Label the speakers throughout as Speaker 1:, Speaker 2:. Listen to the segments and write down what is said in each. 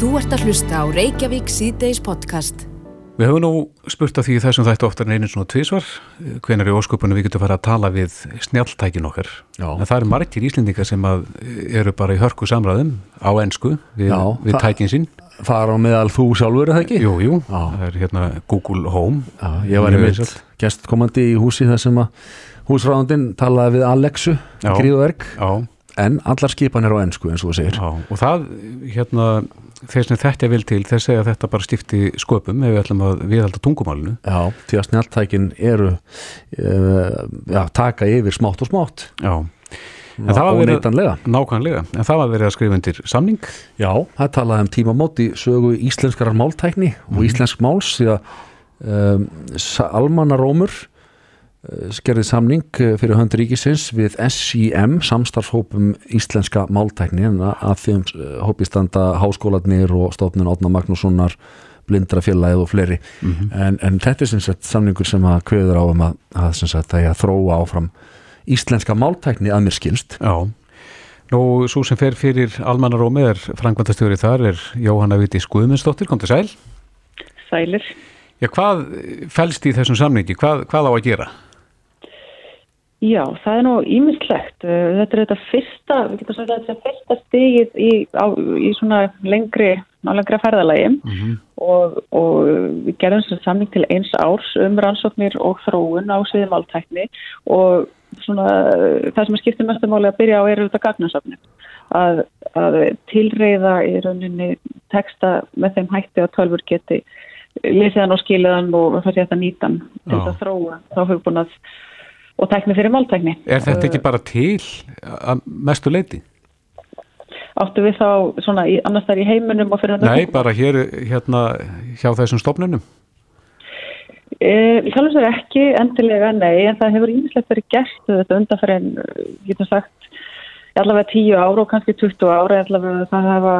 Speaker 1: Þú ert að hlusta á Reykjavík síðdeis podcast.
Speaker 2: Við höfum nú spurt að því þessum þættu oftar en einu svona tvísvar, hvenar í ósköpunum við getum fara að tala við snjáltækin okkar.
Speaker 3: Já.
Speaker 2: En það eru margir íslendingar sem að eru bara í hörku samræðum á ensku við,
Speaker 3: Já,
Speaker 2: við
Speaker 3: það-
Speaker 2: tækin sín.
Speaker 3: fara á meðal þú sjálfur er það ekki?
Speaker 2: Jú, jú,
Speaker 3: Já.
Speaker 2: það er hérna Google Home.
Speaker 3: Já, ég var í
Speaker 2: Mjög
Speaker 3: mitt
Speaker 2: vinsælt.
Speaker 3: gestkomandi í húsi þar sem að húsráðandinn talaði við Alexu gríðverk,
Speaker 2: Já,
Speaker 3: en allar skipan er á ensku eins og þú segir
Speaker 2: já, og það, hérna, þeir sem þetta vil til, þeir segja að þetta bara stifti sköpum ef við ætlum að viðhalda tungumálinu.
Speaker 3: Já, því að snjáltækin eru uh, já, taka yfir smátt og smátt
Speaker 2: Já, En það var verið- nákvæmlega. En það var verið að skrifa undir samning.
Speaker 3: Já, það talaði um tímamót í sögu íslenskara máltækni og íslensk máls því að um, Almanna Rómur uh, skerði samning uh, fyrir hönd ríkisins við SIM, samstarfshópum íslenska máltækni en að þeim uh, hópi standa háskólanir og stofnun Átna Magnússonar blindrafélagið og fleiri en, en þetta er sem sagt samningur sem að kveður á um að, að, sem sagt, að, að þróa áfram íslenska máltækni að mér skilst
Speaker 2: Já, nú svo sem fer fyrir almannarómi er frangvandastjóri þar er Jóhanna Viti Skuðmundsdóttir, kom til sæl.
Speaker 4: sælir.
Speaker 2: Já, hvað fælst í þessum samningi? Hvað, hvað á að gera?
Speaker 4: Já, það er nú ímyndslegt. Þetta er þetta fyrsta, við getum sagt að þetta er fyrsta stigið í, á, í svona lengri, nálengra ferðalagi og, og við gerðum sem samning til eins árs um rannsóknir og þróun á sviðum áltækni og svona það sem er skiptið mestum máli að byrja á er auðvitað gagnasafni. Að, að tilreyða í rauninni texta með þeim hætti að tölfur geti lesið hann og skilið hann og það sé þetta nýtan til að þróa þá hugbúnað og tækni fyrir máltækni.
Speaker 2: Er þetta ekki bara til að mestu leiti?
Speaker 4: Áttu við þá svona í, annars þar í heiminum og fyrir þetta?
Speaker 2: Nei, bara hér hérna hjá þessum stofnunum.
Speaker 4: E, ég kallar sér ekki endilega nei, en það hefur ímislegt verið gert þetta undanferðin, getum sagt, allavega 10 ára og kannski 20 ára, allavega það hafa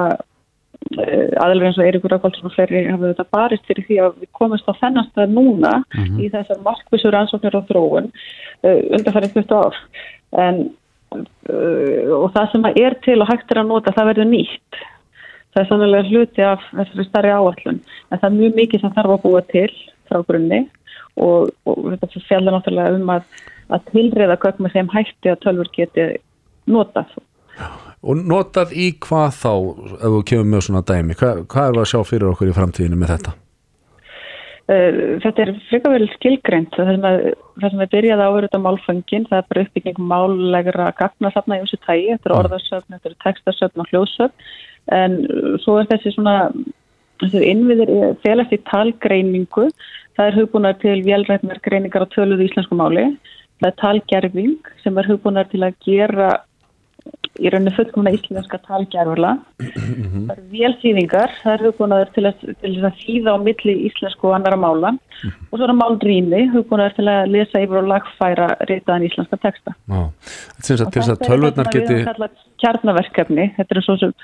Speaker 4: aðalveg eins og Eiríkur Rákváldsson og fleiri hafa þetta barist fyrir því að við komumst á þennan stað núna í þessar markvissur ansóknir og þróun uh, undanferðin 20 ár. En uh, og það sem að er til og hægt er að nota, það verður nýtt. Það er sannlega hluti af þessari starri áallun. En það er mjög mikið sem þarf að búa til frá grunni og, og þetta fjallar náttúrulega um að, að tilreyða gögn með þeim hætti að tölfur geti notað.
Speaker 3: Og notað í hvað þá ef þú kemur með svona dæmi? Hvað, hvað er það að sjá fyrir okkur í framtíðinu með þetta?
Speaker 4: Uh, Þetta er frekar vel skilgreint. Það sem, að, það sem er byrjað á þetta málfangin, það er bara uppbygging málegra gagnasafna í þessu tægi, þetta er orðarsöfn, þetta er textasöfn og hljóðsöfn. En svo er þessi svona þessi innviðir félast í talgreiningu, það er hugbúnar til vélrætnar greiningar á töluðu íslensku máli, það er talgerfing sem er hugbúnar til að gera í rauninni fullkomna íslenska talgerfurla það eru vélþýðingar það eru hugbúnaður til, að- til að þýða á milli íslensku og annara mála. Og svo er málrými, hugbúnaður til að lesa yfir og lagfæra reytaðan íslenska texta.
Speaker 3: Já, þetta sem sagt til þess að
Speaker 4: þetta er það sem
Speaker 3: geti
Speaker 4: við höfum kallað kjarnaverkefni. Þetta er svo sem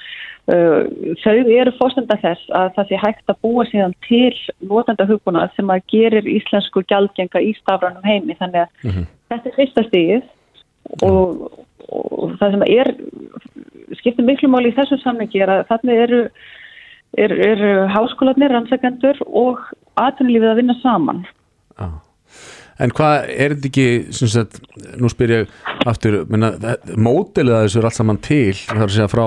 Speaker 4: uh, þau eru fórstenda þess að það sé hægt að búa síðan til notenda hugbúnað sem að gerir íslensku gjaldgenga í stafranum heimi. Þannig að þetta er fyrsta stigið og, og það sem er skiptir miklu máli í þessum samningi er að þannig eru er, er háskólanir, rannsakendur og atvinnulífið að vinna saman
Speaker 3: Já. En hvað er þetta ekki sagt, nú spyr ég aftur menna, mótilið að þessu er allt saman til það er að segja frá,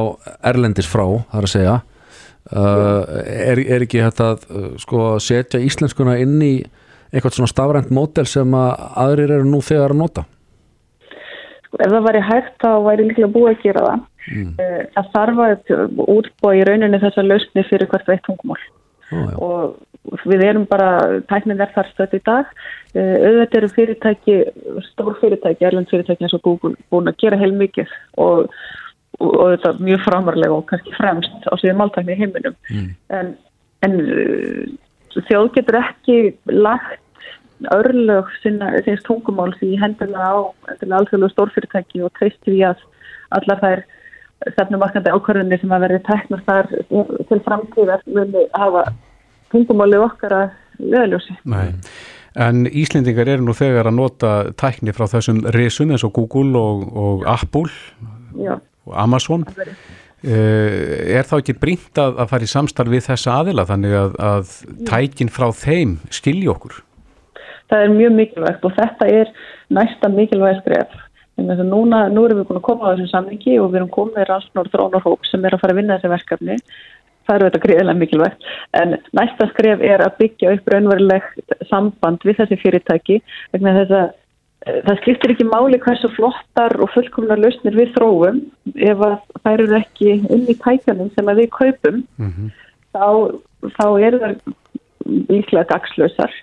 Speaker 3: erlendis frá það er að segja uh, er, er ekki þetta að uh, sko, setja íslenskuna inn í eitthvað svona stafrænt mótel sem að aðrir eru nú þegar að nota
Speaker 4: Sko, ef það væri hægt þá væri líklega búið að gera það. Mm. Það þarf að útbúa í rauninni þessar lausni fyrir hvert veitt tungumál
Speaker 3: já.
Speaker 4: og við erum bara, tæknin er þar stödd í dag. Uh, auðvitað eru fyrirtæki, stór fyrirtæki, erlend fyrirtæki eins og Google búin að gera heil mikið og, og, og þetta mjög framarlega og kannski fremst á síðan máltækni heiminum.
Speaker 3: Mm.
Speaker 4: En, en uh, þjóð getur ekki lagt örlög sinna, sinns tungumáls í hendina á alþjóðlega stórfyrirtæki og treyst því að allar þær stefnumarkandi ákvarðunni sem að verði teknast þar til framtíðar muni hafa tungumálið okkar að leðaljósi.
Speaker 2: Nei. En Íslendingar eru nú þegar að nota tækni frá þessum risum eins og Google og, og Apple
Speaker 4: Já,
Speaker 2: og Amazon. Uh, er þá ekki brínt að, að fara í samstarf við þessa aðila þannig að, að tækin frá þeim skilji okkur?
Speaker 4: Það er mjög mikilvægt og þetta er næsta mikilvægt skref. Núna, nú erum við búin að koma á þessum samlingi og við erum komið rannsóknar og þrónarhóp sem er að fara að vinna þessi verkefni. Það eru þetta greiðilega mikilvægt. En næsta skref er að byggja upp raunverulegt samband við þessi fyrirtæki vegna þess að það skiptir ekki máli hversu flottar og fullkomnar lausnir við þróum ef að þær eru ekki inn í tækjanum sem við kaupum mm -hmm. þá, þá eru það líklega dagslausar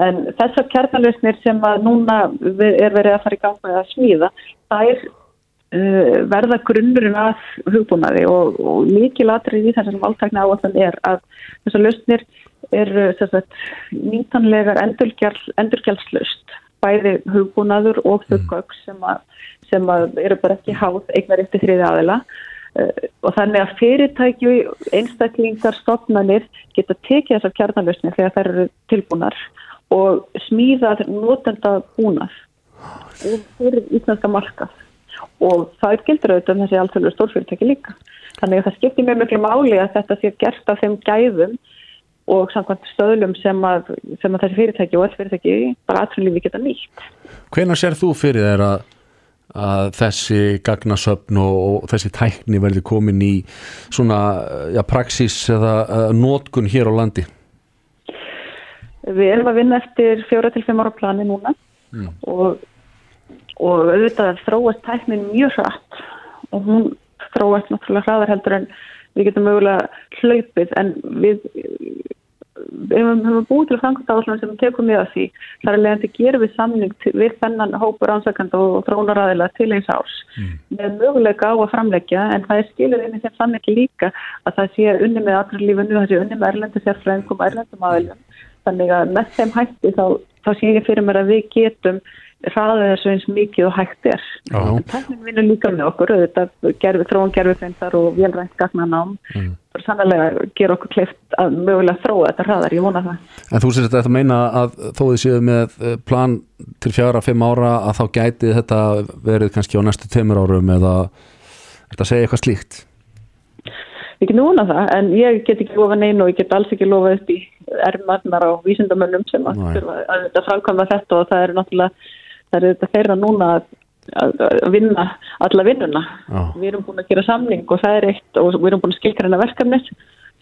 Speaker 4: en þessar kjarnalausnir sem að núna er verið að fara í gang með að smíða það er uh, verða grunnurinn að hugbúnaði og, og líkilatrið í þessum áltækna áallan er að þessar lausnir eru nýtanlegar endurgjaldslaust bæði hugbúnaður og þau gögg sem, sem að eru bara ekki háð eignar eftir þriði aðila. Uh, og þannig að fyrirtækju einstaklingar stofnanir geta tekið þessar kjarnalösni þegar þær eru tilbúnar og smíðað notenda búnað og fyrir íslenska markað og það er gildur auðvitað um þessi alltfjörður stórfyrirtæki líka þannig að það skiptir mjög mjög máli að þetta sé gert af þeim gæðum og samkvæmt stöðlum sem að, sem að þessi fyrirtæki og öll fyrirtæki bara aðtrúlífi geta nýtt.
Speaker 3: Hvenar sér þú fyrir þeirra að þessi gagnasöfn og, og þessi tækni verði komin í svona ja, praxis eða uh, nótkun hér á landi?
Speaker 4: Við erum að vinna eftir fjóra til fimm ára plani núna. Mm. og, og auðvitað þróast tæknin mjög hratt. Og hún þróast náttúrulega hraðar heldur en við getum mögulega hlaupið. En við við höfum búið til framkvæmdáðslan sem tekum við að því. Þar er leiðandi gerð við samning við þennan hópur ánsakanda og þrónaræðila til eins árs. Mm. með möguleika á að framleggja en það er skilur einnig sem samningi líka að það sé unni með allra lífunu, það sé unni með erlendu sérfræðingum erlendum aðeljum þannig að með þeim hætti þá, þá sé ég fyrir mér að við getum hraða þessu eins mikið og hægt er. Tæknin vinnur líka með okkur gerfi þróun gerfifrindar og velrænt gagnanám mm. sannlega ger okkur kleift að mögulega þróa þetta hraðar, ég vona það.
Speaker 3: En þú sér þetta að meina að þó þið séu með eh, plan til fjara, fimm ára að þá gæti þetta verið kannski á næstu tömur árum eða þetta segja eitthvað slíkt?
Speaker 4: Get núna það, en ég get ekki lofa neina og ég get alls ekki lofa upp í ermarnar á vísindamönnum sem að, að, að framkvæma þetta og það er náttúrulega það er þetta þeirra núna að, að vinna alla vinnuna. Við erum búin að gera samling og það er eitt og við erum búin að skilka hérna verkefnis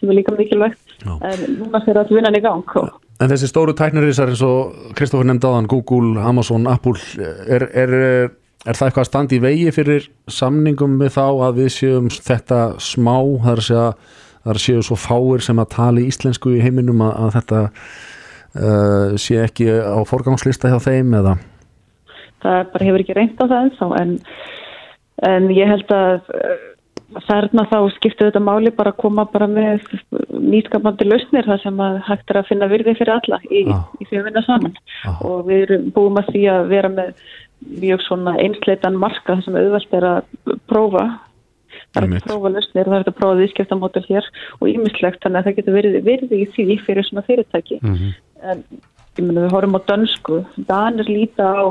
Speaker 4: sem er líka mikilvægt Já. en núna fyrir að vinna í gang.
Speaker 3: En þessi stóru tæknarísar eins og Kristófur nefndi áðan, Google, Amazon, Apple, er, er, er það eitthvað að standi í vegi fyrir samningum með þá að við séum þetta smá, það er að segja að séu svo fáir sem að tala íslensku í heiminum að, að þetta uh, sé ekki á forgangslista hjá þeim eða?
Speaker 4: það bara hefur ekki reynd á það ennþá en, en ég held að þarna þá skiptu þetta máli bara að koma bara með nýskapandi lausnir þar sem að hægt er að finna virði fyrir alla í, ah. í því að vinna saman ah. og við erum búin að því að vera með mjög svona einsleitan marka sem auðvelt er að prófa það er að prófa lausnir, það er að prófa viðskiptamótur hér og ímislegt þannig að það getur verið virði í því fyrir svona fyrirtæki. Mm -hmm. en ég menna við horfum á dönsku. Danir líta á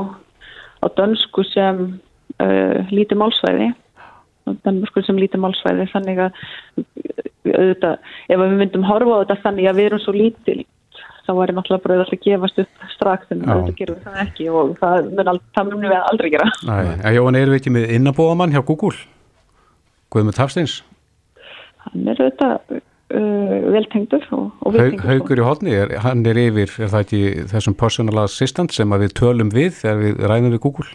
Speaker 4: á dönsku sem uh, lítið málsvæði dönsku sem lítið málsvæði þannig að auðvitað, ef við myndum horfa á þetta þannig að við erum svo lítil þá var ég náttúrulega bara að gefast upp strax en þetta gerum við það ekki og það mun, það mun við aldrei gera.
Speaker 2: Næ, Jóhann, erum við ekki með innabóðamann hjá Google? Guðmund Hafsteins?
Speaker 4: Hann er auðvitað uh, veltengdur
Speaker 2: Haugur í hodni, er, hann er yfir er það ekki þessum personal assistant sem við tölum við þegar við ræðum við Google?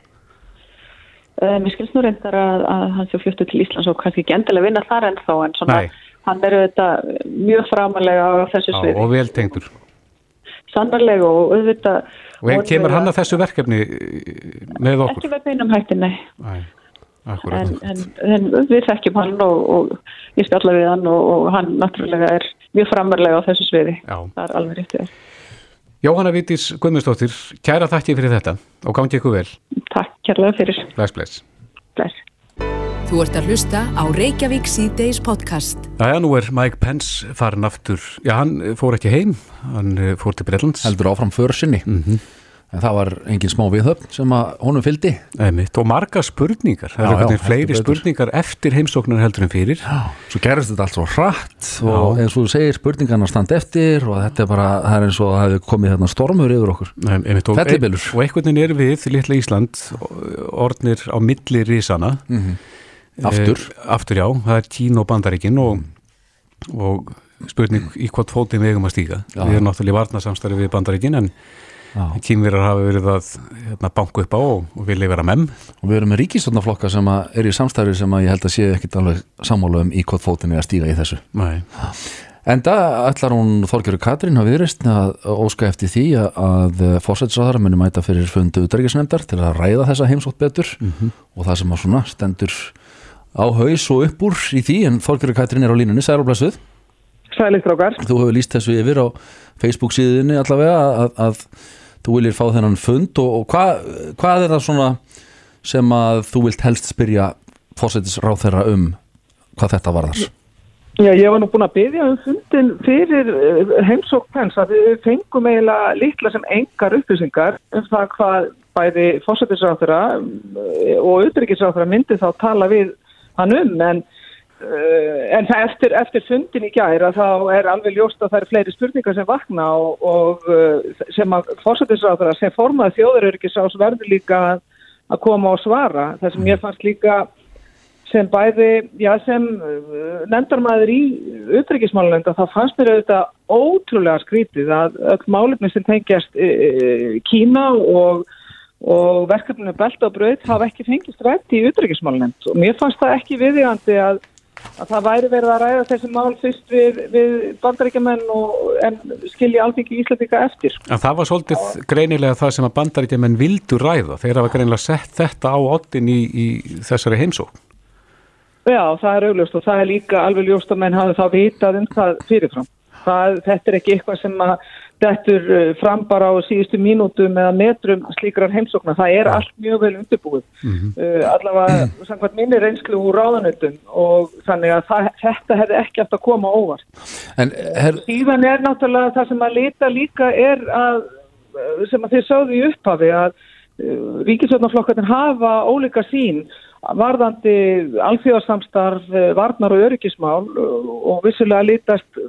Speaker 4: Uh, mér skilst nú reyndar að, að hann sé fljóttu til Íslands og kannski ekki endilega vinna þar en þá en svona hann er auðvitað mjög framalega á þessu sviði.
Speaker 2: Og veltengdur.
Speaker 4: Sannarlega og auðvitað
Speaker 2: Og einn kemur hann að þessu verkefni með okkur?
Speaker 4: Ekki verið einum hætti, nei. Nei. En, en, en við þekkjum hann og, og ég spjalla við hann og, og hann náttúrulega er mjög framverlega á þessu sviði. Já. það er alveg réttið
Speaker 2: Jóhanna Vítis Guðmundsdóttir, kæra þakki fyrir þetta og gangi ykkur vel.
Speaker 4: Takk kærlega fyrir.
Speaker 2: Bless, bless.
Speaker 4: bless.
Speaker 1: Þú ert að hlusta á Reykjavík C-Days podcast.
Speaker 2: Já, nú er Mike Pence farin aftur. Já, hann fór ekki heim hann fór til Breitlands
Speaker 3: Heldur áfram försinni mm -hmm. En það var engin smá viðhöfn sem að honum fyldi
Speaker 2: Einmitt, og marga spurningar. Það
Speaker 3: Já,
Speaker 2: eru
Speaker 3: já,
Speaker 2: hvernig fleiri spurningar eftir heimsóknun heldur en fyrir.
Speaker 3: Svo gerist þetta allt svo hratt og
Speaker 2: Já.
Speaker 3: eins og þú segir spurningarna standa eftir og þetta er bara, það er eins og það hefði komið hérna stormur yfir okkur.
Speaker 2: Nei, einmitt, og,
Speaker 3: Fellibylur.
Speaker 2: og einhvern veginn er við, litla Ísland orðnir á milli risana
Speaker 3: aftur
Speaker 2: Eh, aftur. já, það er Kín og Bandaríkin og, og spurning í hvort fótið við eigum að stíga.
Speaker 3: Já.
Speaker 2: við erum náttúrulega í varnasamstarfi við Bandaríkin en
Speaker 3: Já.
Speaker 2: Kínverjar hafa verið að hérna, banku upp á og, og vilja vera mem
Speaker 3: og við erum með ríkistofnaflokka sem að er í samstæri sem að ég held að sé ekkit alveg sammála um í hvort fótinn er að stíga í þessu.
Speaker 2: Nei.
Speaker 3: Enda ætlar hún Þorgjörður Katrín að viðrist að óska eftir því að, að fórsætisráðara muni mæta fyrir fundu utækisnefndar til að ræða þessa heimsótt betur. Og það sem að svona stendur á haus og upp úr í því en Þorgjörður Katrín er á línunni, sælublesuð þú hefur líst þessu yfir á Facebook síðinni allavega að, að þú viljir fá þennan fund og, og hva, hvað er það svona sem að þú vilt helst spyrja fórsætisráðara um hvað þetta varðar?
Speaker 5: Já, ég var nú búin að byggja um fundin fyrir heimsók pens að við fengum eiginlega litla sem engar upplýsingar um það hvað bæði fósættisráþura og auðvitaðsráþura myndi þá tala við hann um en, en það eftir, eftir fundin í gæra þá er alveg ljóst að það eru fleiri spurningar sem vakna og, og uh, sem að fósættisráþura sem formaði þjóðaröryggisás verður líka að, koma og svara. Það sem ég fannst líka sem bæði, já sem uh, nefndarmæður í utryggismálunenda þá fannst mér auðvitað ótrúlega skrítið að öll málefni sem tengjast Kína og, og verkefninu Belta og Brauð hafa ekki fengist rætt í utryggismálunend og mér fannst það ekki viðjandi að, að það væri verið að ræða þessi mál fyrst við, við bandaríkjumenn og en skilja alþingi Íslandika eftir.
Speaker 2: En það var svolítið greinilega það sem að bandaríkjumenn vildu ræða þeir hafa greinilega sett þetta á oddin í, í þessari heimsókn
Speaker 5: Já, það er augljóst og það er líka alveg ljóst að menn hafi þá vitað um það fyrirfram. Það, þetta er ekki eitthvað sem að dettur uh, fram bara á síðustu mínútum eða metrum slíkrar heimsóknar. Það er allt mjög vel undirbúið. uh, allavega samkvæmt minni reynslu úr ráðanutum og þannig að það, þetta hefði ekki eftir að koma óvart.
Speaker 3: En her,
Speaker 5: Síðan er náttúrulega það sem að lita líka er að, uh, sem að þið sögðu í upphafi að uh, ríkisvöldnaflokkarnir hafa ólíka sín varðandi alþjóðarsamstarf, eh, varnar og öryggismál uh, og vissulega lítast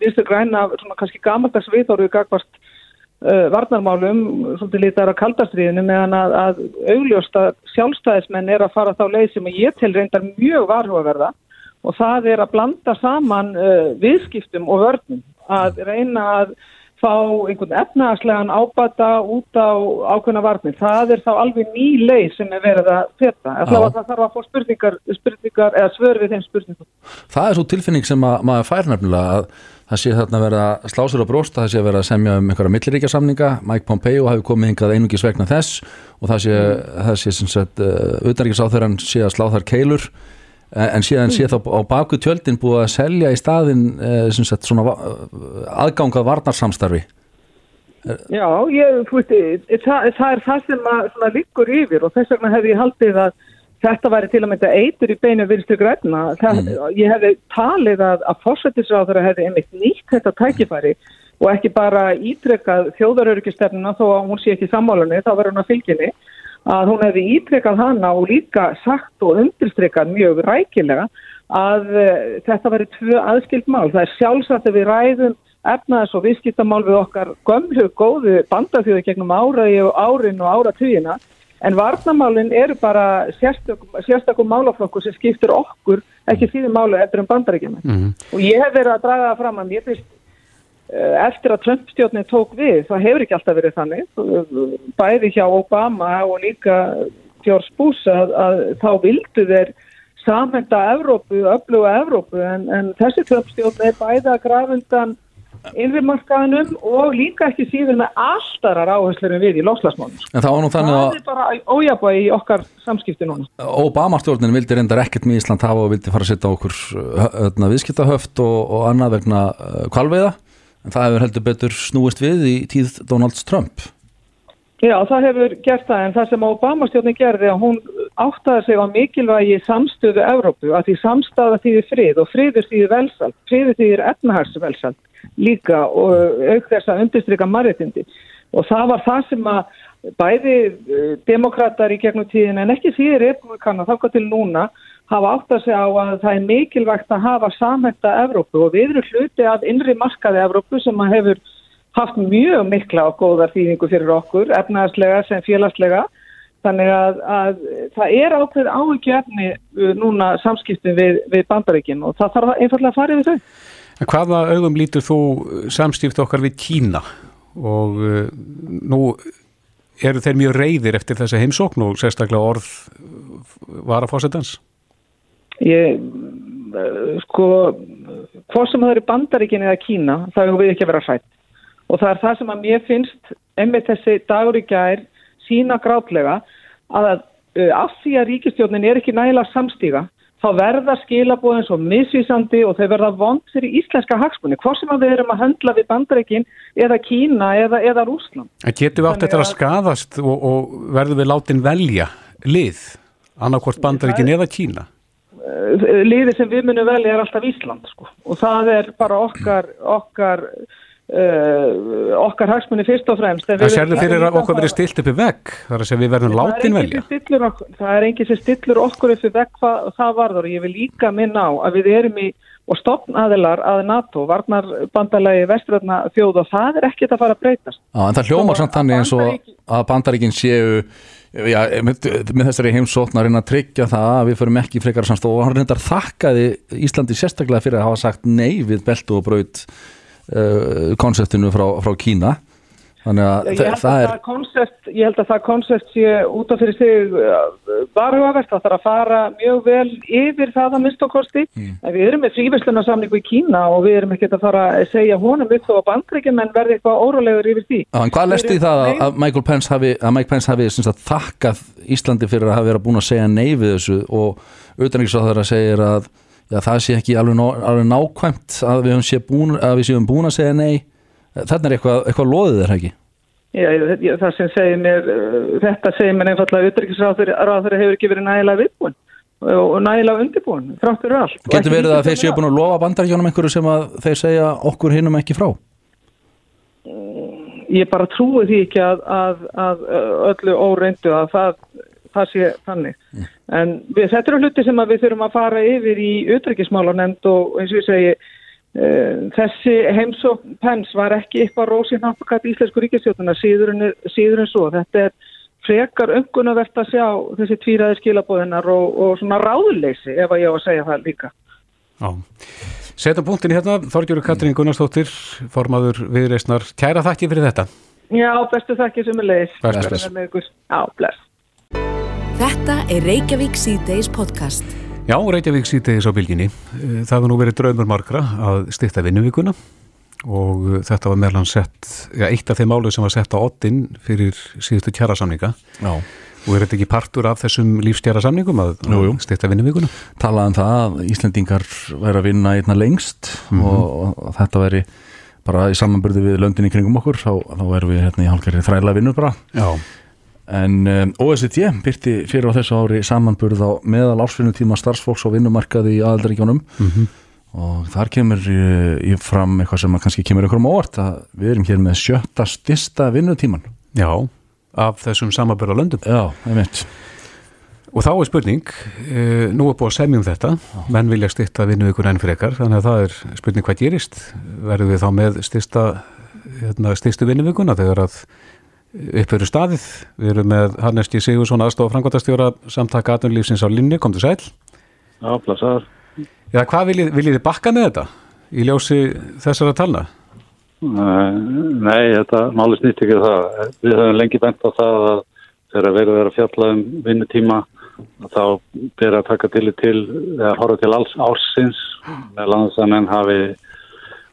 Speaker 5: vinstur græna svona kannski gamaldags viðhóruð gagvart uh, varnarmálum, svolítið lítar á kaldastriðinu meðan að, að augljósta sjálfstæðismenn er að fara þá leið sem ég tel reyndar mjög varhugaverða og það er að blanda saman uh, viðskiptum og vörnum. Að reyna að fá einhvern efnaðarslegan ábata út á ákveðna varnir. Það er þá alveg ný leið sem er verið að þetta. Það þarf að fá spurningar, spurningar eða svör við þeim spurningum.
Speaker 3: það er svo tilfinning sem að, maður fær nefnilega að það sé þarna verið að slá sér á bróst það sé verið að semja um einhverja milliríkja samninga Mike Pompeo hafi komið hingað einungis vegna þess og það sé, það sé sem sagt, uh, utanríkisáþurann sé að slá þar keilur en, síðan sé þá á baku tjöldin búið að selja í staðin sem sagt svona aðgangað varnarsamstarfi.
Speaker 5: Já, ég, þú veist, það, það er það sem að liggur yfir og þess vegna hefði ég haldið að þetta væri til að mynda eitur í beinu vinstu græna. Það, Ég hefði talið að, að fórsættisráður hefði einmitt nýtt þetta tækifæri og ekki bara ítrekkað þjóðaröryggistefnuna þó að hún sé ekki sammálunni, þá verður hún að fylginni að hún hefði ítrekkað hana og líka sagt og undirstrekkað mjög rækilega að uh, þetta veri tvö aðskild mál. Það er sjálfsagt að við ræðum efnaðs og viðskiptamál við okkar gömlu góðu bandafjöðu gegnum áraði og árin og áratugina en varnamálin eru bara sérstakum, málaflokkur sem skiptir okkur ekki síðan málu eftir um bandaríkjum
Speaker 2: Mhm.
Speaker 5: og ég hef verið að draga það fram að mér finnst eh, eftir að Trump-stjórnin tók við, það hefur ekki alltaf verið þannig, bæði hjá Obama og líka George Bush að, að þá vildu þeir samhenda Evrópu, öfluga Evrópu en, en þessi Trump-stjórn er bæði að grafundan innrimarkaðinum og líka ekki síður með alltarar áherslur en við í lofslagsmálum.
Speaker 3: en það var nú þannig
Speaker 5: Það
Speaker 3: að
Speaker 5: er bara ójabæði í okkar samskipti núna.
Speaker 3: Obama-stjórnin vildi reyndar ekkert með Ísland hafa og vildi fara að setja okkur viðskiptahöft og, og annað vegna kvalveiða en það hefur heldur betur snúist við í tíð Donalds Trump
Speaker 5: Já, það hefur gert það en það sem Obama-stjórnin gerði að hún áttaði sig á mikilvægi samstöðu Evrópu að því samstaða þýðir frið og friður þýðir velsald, friður þýðir efnahagsvelsald líka og auk þess að undirstryka marréttindi. Og það var það sem að bæði uh, demokrater í gegnum tíðin en ekki síður republikana þá hvað til núna hafa átt að segja á að það er mikilvægt að hafa samhætta Evrópu. Og við erum hluti af innri markaði Evrópu sem að hefur haft mjög mikla og góða þýðingu fyrir okkur, efnaðslega sem félagslega. Þannig að, að það er ákveð áhugjefni núna samskiptin við, við bandaríkin og það þarf einfallega að fara yfir þau.
Speaker 2: En hvaða augum lítur þú samskipt okkar við Kína og uh, nú eru þeir mjög reyðir eftir þessa heimsókn og sérstaklega orð var að fósettans?
Speaker 5: Ég, sko, hvað sem það eru bandaríkin eða Kína, það hefur við ekki að vera hrætt. Og það er það sem að mér finnst, emmið þessi dagur í gær, sína grátlega, að af því að ríkistjónin er ekki nægilega samstíga, þá verða skilabóðin svo misvísandi og þau verða vond fyrir íslenska hagsmunni, hvað sem að við erum að höndla við bandaríkin eða Kína eða, eða Rúsland.
Speaker 2: Getur við átt þetta að skadast og, og verður við látin velja lið, annarkort bandaríkin eða Kína?
Speaker 5: Eh, liði sem við munum velja er alltaf Ísland sko. og það er bara okkar okkar Uh, okkar hagsmunni fyrst og fremst
Speaker 2: Það sérðu fyrir að okkur verið stilt uppi vegg? Þar að segja við verðum látin velja.
Speaker 5: okkur, Það er enginn sem stillur okkur uppi vegg hvað, það varður og ég vil líka minna á að við erum í og stopnaðilar að NATO varnarbandalagi veströðna þjóð og það er ekkert að fara að breytast.
Speaker 3: Já en það hljómar samt þannig eins og að bandaríkinn séu já, með, með þessari heimsóknarinn að tryggja það að við förum ekki frekar samstof og hann reyndar þakkaði Íslandi sérstaklega fyrir að hafa sagt nei við beltu og braut konseptinu frá, frá Kína. Þannig að
Speaker 5: ég það er koncept, ég held að það koncept sé út af fyrir sig uh, varhugavert. Það þarf að fara mjög vel yfir það að minnstokosti mm. við erum með fríversluna samningu í Kína og við erum ekkert að fara að segja honum upp þó að bandryggum en verði eitthvað órólegur yfir því.
Speaker 3: En Hvað lesti það að, að Michael Pence hafi, að Mike Pence hafi sagt, þakkað Íslandi fyrir að hafa verið búin að segja nei við þessu og auðvitað segir að já, það sé ekki alveg, ná, alveg nákvæmt að við, sé búin, að við séum búin að segja nei. Þarna er eitthvað, eitthvað loðið er ekki
Speaker 5: Já, ég, það sem segir mér þetta segir mér einfallega að utryggisráður hefur ekki verið nægilega viðbúin og nægilega undirbúin, fráttur og allt.
Speaker 3: Getur verið að þeir séu búin að lofa bandaríkjónum einhverju sem að þeir segja okkur hinnum ekki frá?
Speaker 5: Ég bara trúi því ekki að, að, að öllu óreindu að það það sé þannig. Mm. En við, þetta eru hluti sem við þurfum að fara yfir í utryggismálanemnd og eins og ég segi uh, þessi heimsók pens var ekki eitthvað rósið náttúrulega í Íslensku ríkistjóðuna síður síður en svo. Þetta er frekar öngunavert að sjá þessi tvíraði skilabóðinar og, og svona ráðleysi ef að ég á að segja það líka.
Speaker 2: Já. Setjum punktin í hérna, Þorgjörgur Katrín Gunnarsdóttir, formaður viðreysnar. Kæra þakki fyrir þetta.
Speaker 5: Já, bestu þakki sem er leiðis.
Speaker 2: Bestu þakki.
Speaker 5: Já, bless.
Speaker 1: Þetta er Reykjavík C-Days podcast.
Speaker 2: Já, Reykjavík C-Days á bylginni. Eh, það hefur nú verið draumur margra að styrta vinnuvíkuna og eh, þetta var meðlan sett, já, eitt af þeim álið sem var sett á oddin fyrir síðustu kjærasamninga. Já. Og er þetta ekki partur af þessum lífstjærasamningum að, að styrta vinnuvíkuna?
Speaker 3: Talaðan um það að Íslandingar væri að vinna einna lengst mm -hmm. og, og þetta væri bara í samanbyrði við löndinni kringum okkur, þá, þá erum við hérna í hálfgerði þræla vinnu bara. Já. En um, OECD byrti fyrir á þessu ári samanburð á meðal ársfinnutíma starfsfólks og vinnumarkaði í aðaldaríkjónum mm -hmm. og þar kemur ég fram eitthvað sem kannski kemur ykkur um óvart að við erum hér með sjötta stista vinnutíman.
Speaker 2: Já, af þessum samanburð á löndum.
Speaker 3: Já, það er mitt.
Speaker 2: Og þá er spurning, e, nú er búin að semja um þetta, Já. menn vilja styrta vinnu ykkur enn frekar, þannig að það er spurning hvað gerist. Verður við þá með styrsta, hérna, styrstu vinnuvíkuna þegar að uppveru staðið. Við erum með Hanneski Sigursson aðstofa frangværtastjóra samtaka aðunlífsins á linni, kom til sæl.
Speaker 6: Já, plassar.
Speaker 2: Já, hvað viljið, viljið þið bakka með þetta í ljósi þessara talna?
Speaker 6: Nei, þetta máli snýtt ekki það. Við höfum lengi bent á það að þegar verður verið að fjalla um vinnutíma þá ber að taka til til eða horfa til alls ársins með landsanenn hafi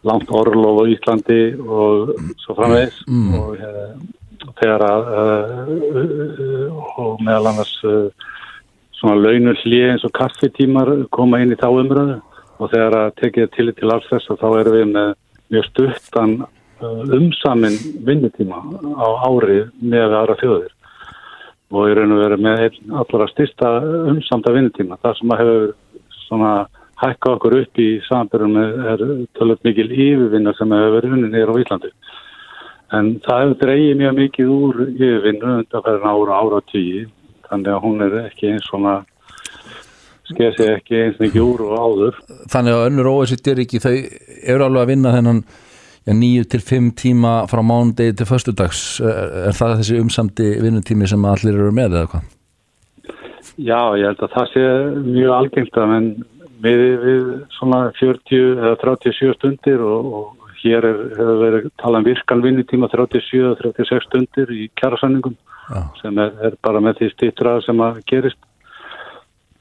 Speaker 6: langt orlof á Íslandi og svo framvegs mm. og þegar að uh, og meðal annars uh, svona launur hlið eins og kaffitímar koma inn í þá umröðu og þegar að tekið til til alls þess að þá erum við með mjög stuttan umsamin vinnutíma á ári með aðra þjóðir. Og ég raun að vera með allara styrsta umsamta vinnutíma. Það sem að hefur svona hækka okkur upp í samanbyrjum er tölvöld mikil yfirvinna sem hefur verið unni nýra á Íslandi En það hefur dreigið mjög mikið úr yfirvinnu undan fyrir ára ára tíu, þannig að hún er ekki eins svona, skeið sig ekki eins mikið úr og áður.
Speaker 3: Þannig að önnur OECD-ríki þau eru alveg að vinna þennan ja, 9-5 tíma frá mánudegi til föstudags. Er, er það þessi umsamdi vinnutími sem allir eru með eða hvað?
Speaker 6: Já, ég held að það sé mjög algengt að við, við svona 40 eða 37 stundir og, og hér er, hefur verið talað um virkan vinnutíma 37-36 stundir í kjærasanningum sem er, er bara með því stýttra sem að gerist.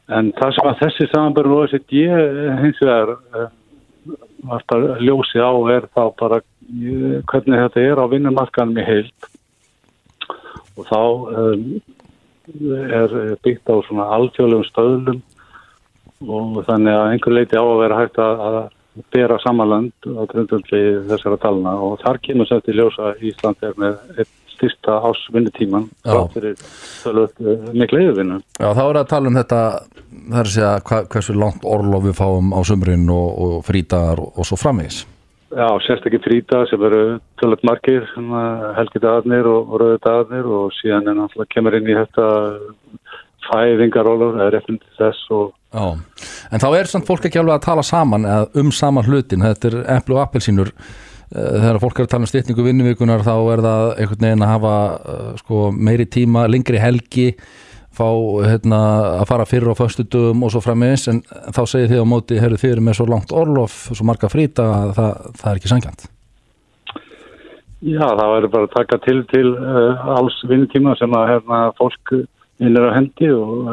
Speaker 6: En það sem að þessi samanbörn og þessi ég hins vegar eh, að ljósi á er þá bara eh, hvernig þetta er á vinnumarkanum í heilt og þá um, er byggt á svona alþjóðlegum stöðlum og þannig að einhver leiti á að vera hægt að, að bera samanlönd á grundvöldi þessara talna og þar kemur sér til ljósa Ísland er með styrsta ásvinnutíman fyrir uh, miklu yfirvinnu.
Speaker 3: Já, þá er að tala um þetta það er að hva, hversu langt orlof við fáum á sömurinn og, og frítagar og, og svo framvegis.
Speaker 6: Já, sérstaklega frítag sem eru tölvöld margir helgidagarnir og, og rauðdagarnir og síðan er náttúrulega kemur inn í þetta fæðingarólur eða réttin til þess og
Speaker 3: Já, en þá er samt fólk ekki alveg að tala saman eða um saman hlutin, þetta er eplu og appelsínur, eh, þegar fólk er að tala um styrningu vinnuvíkunar þá er það einhvern veginn að hafa eh, sko, meiri tíma, lengri helgi fá hérna, að fara fyrir á föstu dögum og svo frammeins en þá segir þið á móti, herru þið eru með svo langt orlof, svo marga frýta að það, það er ekki sangjant
Speaker 6: Já, það verður bara að taka til til uh, alls vinnutíma sem að hérna, fólk á hendi og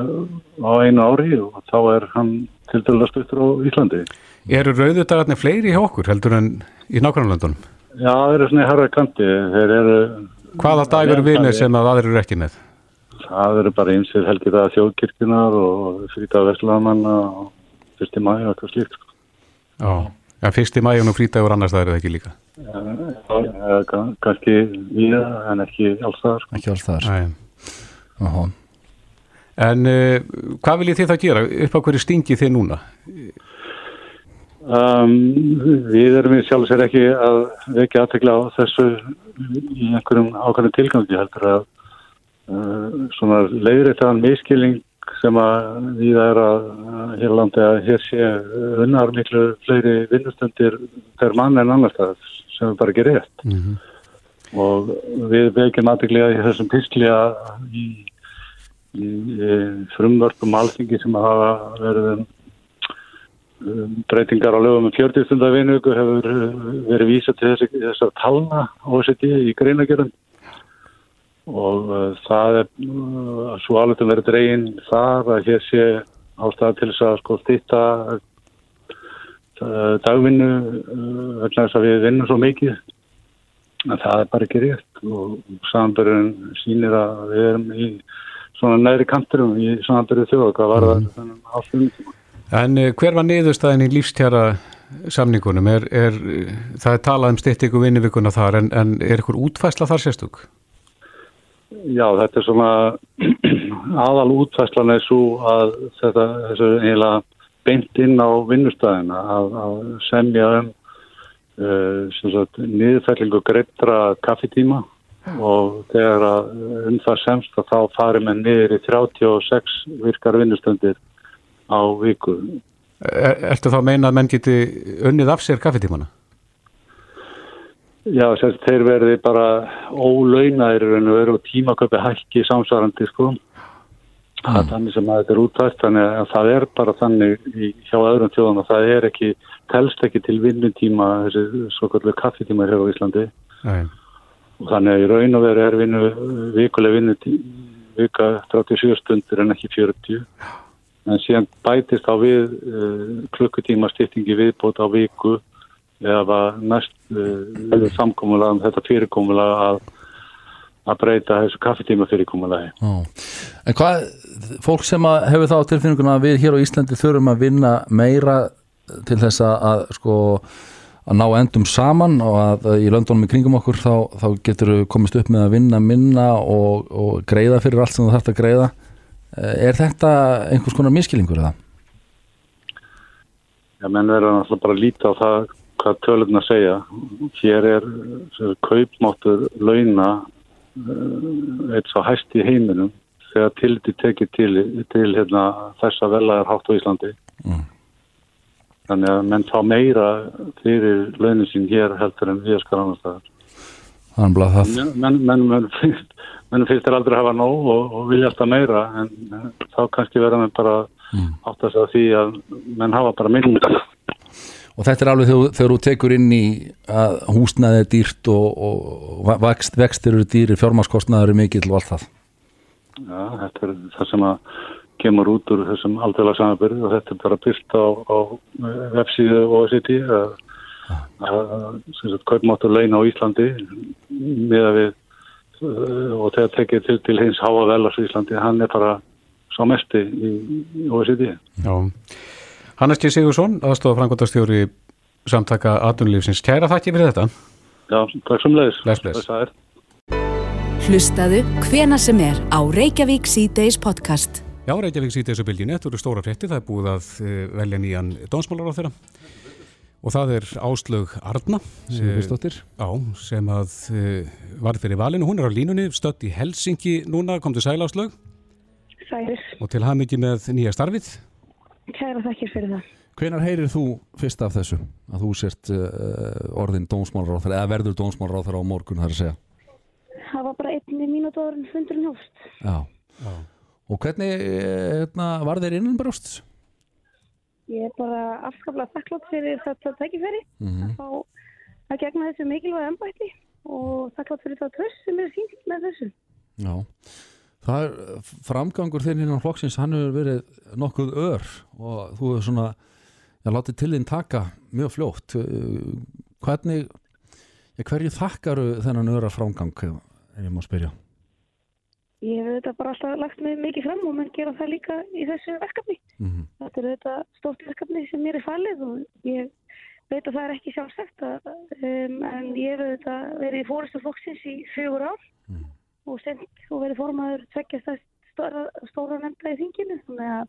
Speaker 6: á einu ári og þá er hann til dæla stuttur á Íslandi.
Speaker 2: Eru rauðudagarnir fleiri hjá okkur heldur en í nákvæmlandunum?
Speaker 6: Já, það eru svona í harra kanti. Eru,
Speaker 2: Hvaða dagur er vinir sem að aðrir eru ekki með?
Speaker 6: Það eru bara eins og helgir það þjóðkirkunar og frítag Veslamanna og fyrsti mæg og eitthvað slíkt. Sko.
Speaker 2: Já, ja, fyrsti mæg og frítagur annars það eru það ekki líka?
Speaker 6: Já, ja, kannski við en ekki alls þar.
Speaker 3: Sko. Ekki alls þar.
Speaker 6: Næ.
Speaker 2: En uh, hvað viljið þið þá gera? Upp á hverju stingi þið núna?
Speaker 6: Um, við erum í sjálfsvegar ekki að vekja aðtegla á þessu í einhverjum ákvæmum tilgangi heldur að uh, svona leiðrættaðan miskilling sem að við er að hér landi að hér sé unnar miklu fleiri vinnustundir per mann en annars það sem er bara ekki rétt mm -hmm. og við vekjum aðtegla í þessum písli að í í, frumvörpum alþingi sem hafa verið um, um, breytingar á lögum um 40 stundar vinugu hefur uh, verið vísað til þessi, þessar talna OSD í greinagjörðum og uh, það er uh, svo alveg verið dreginn þar að hér sé ástæða til þess að sko stýtta uh, dagvinnu uh, vegna þess að við vinnum svo mikið. En það er bara ekki rétt og samanbörjun sínir að við erum í svona næri kanturum í samanbyrðu þjóða hvað var það mm. áslunum
Speaker 2: En uh, hver var niðurstaðin í lífstjara samningunum? Er, er, það er talað um styrtingu vinnivíkuna þar en, en er ykkur útfæsla þar sérstug?
Speaker 6: Já, þetta er svona aðal útfæslan er svo að þetta er eiginlega beint inn á vinnustæðina að, að semja um uh, niðurfællingu greitra kaffitíma og þegar að um það semst að þá farum við niður í 36 virkar vinnustundir á viku.
Speaker 2: Er, ertu þá að meina að menn geti unnið af sér kaffetímana?
Speaker 6: Já, semst, þeir verði bara ólaunaðir en verður tímaköpi hækki samsvarandi sko. Mm. Það er þannig sem að þetta er útvægt, þannig að það er bara þannig í, hjá öðrum tjóðan að það er ekki, telst ekki til vinnutíma þessi svo kallu kaffetíma hér á Íslandi. Nei þannig að í raun og veru er vinnu, vikuleg vinnu vika 37 stundir en ekki 40 en síðan bætist á við uh, klukkutíma styrtingi viðbót á viku eða næst uh, samkómulega um þetta fyrirkómulega að, að breyta þessu kaffetíma fyrirkómulegi
Speaker 3: En hvað, fólk sem hefur þá tilfinninguna að við hér á Íslandi þurfum að vinna meira til þess að sko að ná endum saman og að í löndunum í kringum okkur þá, þá getur við komist upp með að vinna minna og, og greiða fyrir allt sem þú þarfst að greiða eh, er þetta einhvers konar miskilingur eða?
Speaker 6: Já, menn verður náttúrulega bara að líta á það hvað tölurna segja. Hér er sagt, kaupmáttur launa uh, eitt svo hæst í heiminum þegar tildi tekið til, til hérna, þessa velaðar hátt á Íslandi. Þannig að menn fá meira fyrir launin sín hér heldur en við skar annars staðar.
Speaker 3: Þannig að það
Speaker 6: menn, menn, menn, finnst, menn finnst þér aldrei að hafa nóg og, og vilja alltaf meira en þá kannski verða menn bara mm. átt að segja því að menn hafa bara minna
Speaker 3: og þetta er alveg þegar, þú tekur inn í að húsnaði er dýrt og, og vext, vextir eru dýri fjármáskostnaður eru mikill og allt það
Speaker 6: Já, þetta er það sem að kemur út úr þessum aldrei samanbyrði og þetta er bara byrst á, á websíðu og sitt í að kaupmáttur leina á Íslandi með að við uh, og þegar tekið til, til hins háa velars í Íslandi, hann er bara svo mesti í, í OECD
Speaker 2: Já, Hannes G. Sigursson aðstofa frangotastjóri samtaka aðunlífsins, kæra þakki fyrir þetta.
Speaker 6: Já, takk sem leiðis
Speaker 2: Bless, bless
Speaker 1: Hlustaðu hvena sem er á Reykjavík C-Days podcast
Speaker 2: Já, Reykjavík C-Days á bylginu, þetta eru stóra frétti, það er búið að uh, velja nýjan dónsmálar á þeirra og það er Áslög Arna
Speaker 3: Sigurstóttir
Speaker 2: á, sem að uh, var fyrir valinu, hún er á línunni stött í Helsingi núna, kom til Sæl Áslög
Speaker 7: Sælir.
Speaker 2: Og til haf mikið með nýja starfið.
Speaker 7: Kæra þakkir fyrir það.
Speaker 3: Hvenar heyrir þú fyrst af þessu? Að þú sért uh, orðin dómsmálráþar eða verður dómsmálráþar á morgun þar að segja?
Speaker 7: Það var bara einni mínúti áður en fundurinn hófst.
Speaker 3: Já. Já Og hvernig hérna, var þeir innanbrjóst?
Speaker 7: Ég er bara afskaplega þakklátt fyrir þetta tækifæri mm -hmm. að fá að gegna þessu mikilvæg ennbætti og þakklátt fyrir þetta tröst sem er sínt með þessu.
Speaker 3: Já, það er framgangur þinn innan flokksins, hann hefur verið nokkuð ör og þú hefur svona, já, látið til þinn taka mjög fljótt. Hvernig, ja, hverju þakkaru þennan öra framgang, ef ég má spyrja?
Speaker 7: Ég hef þetta bara alltaf lagt mig mikið fram og menn gera það líka í þessu verkefni. Mm -hmm. Þetta er þetta stórt verkefni sem mér er fallið og ég veit að það er ekki sjálfsagt um, en ég hef þetta verið í fóristu fólksins í fjögur ár mm -hmm. og, og verið formaður tveggjast að stóra, stóra nefnda í þinginu þannig að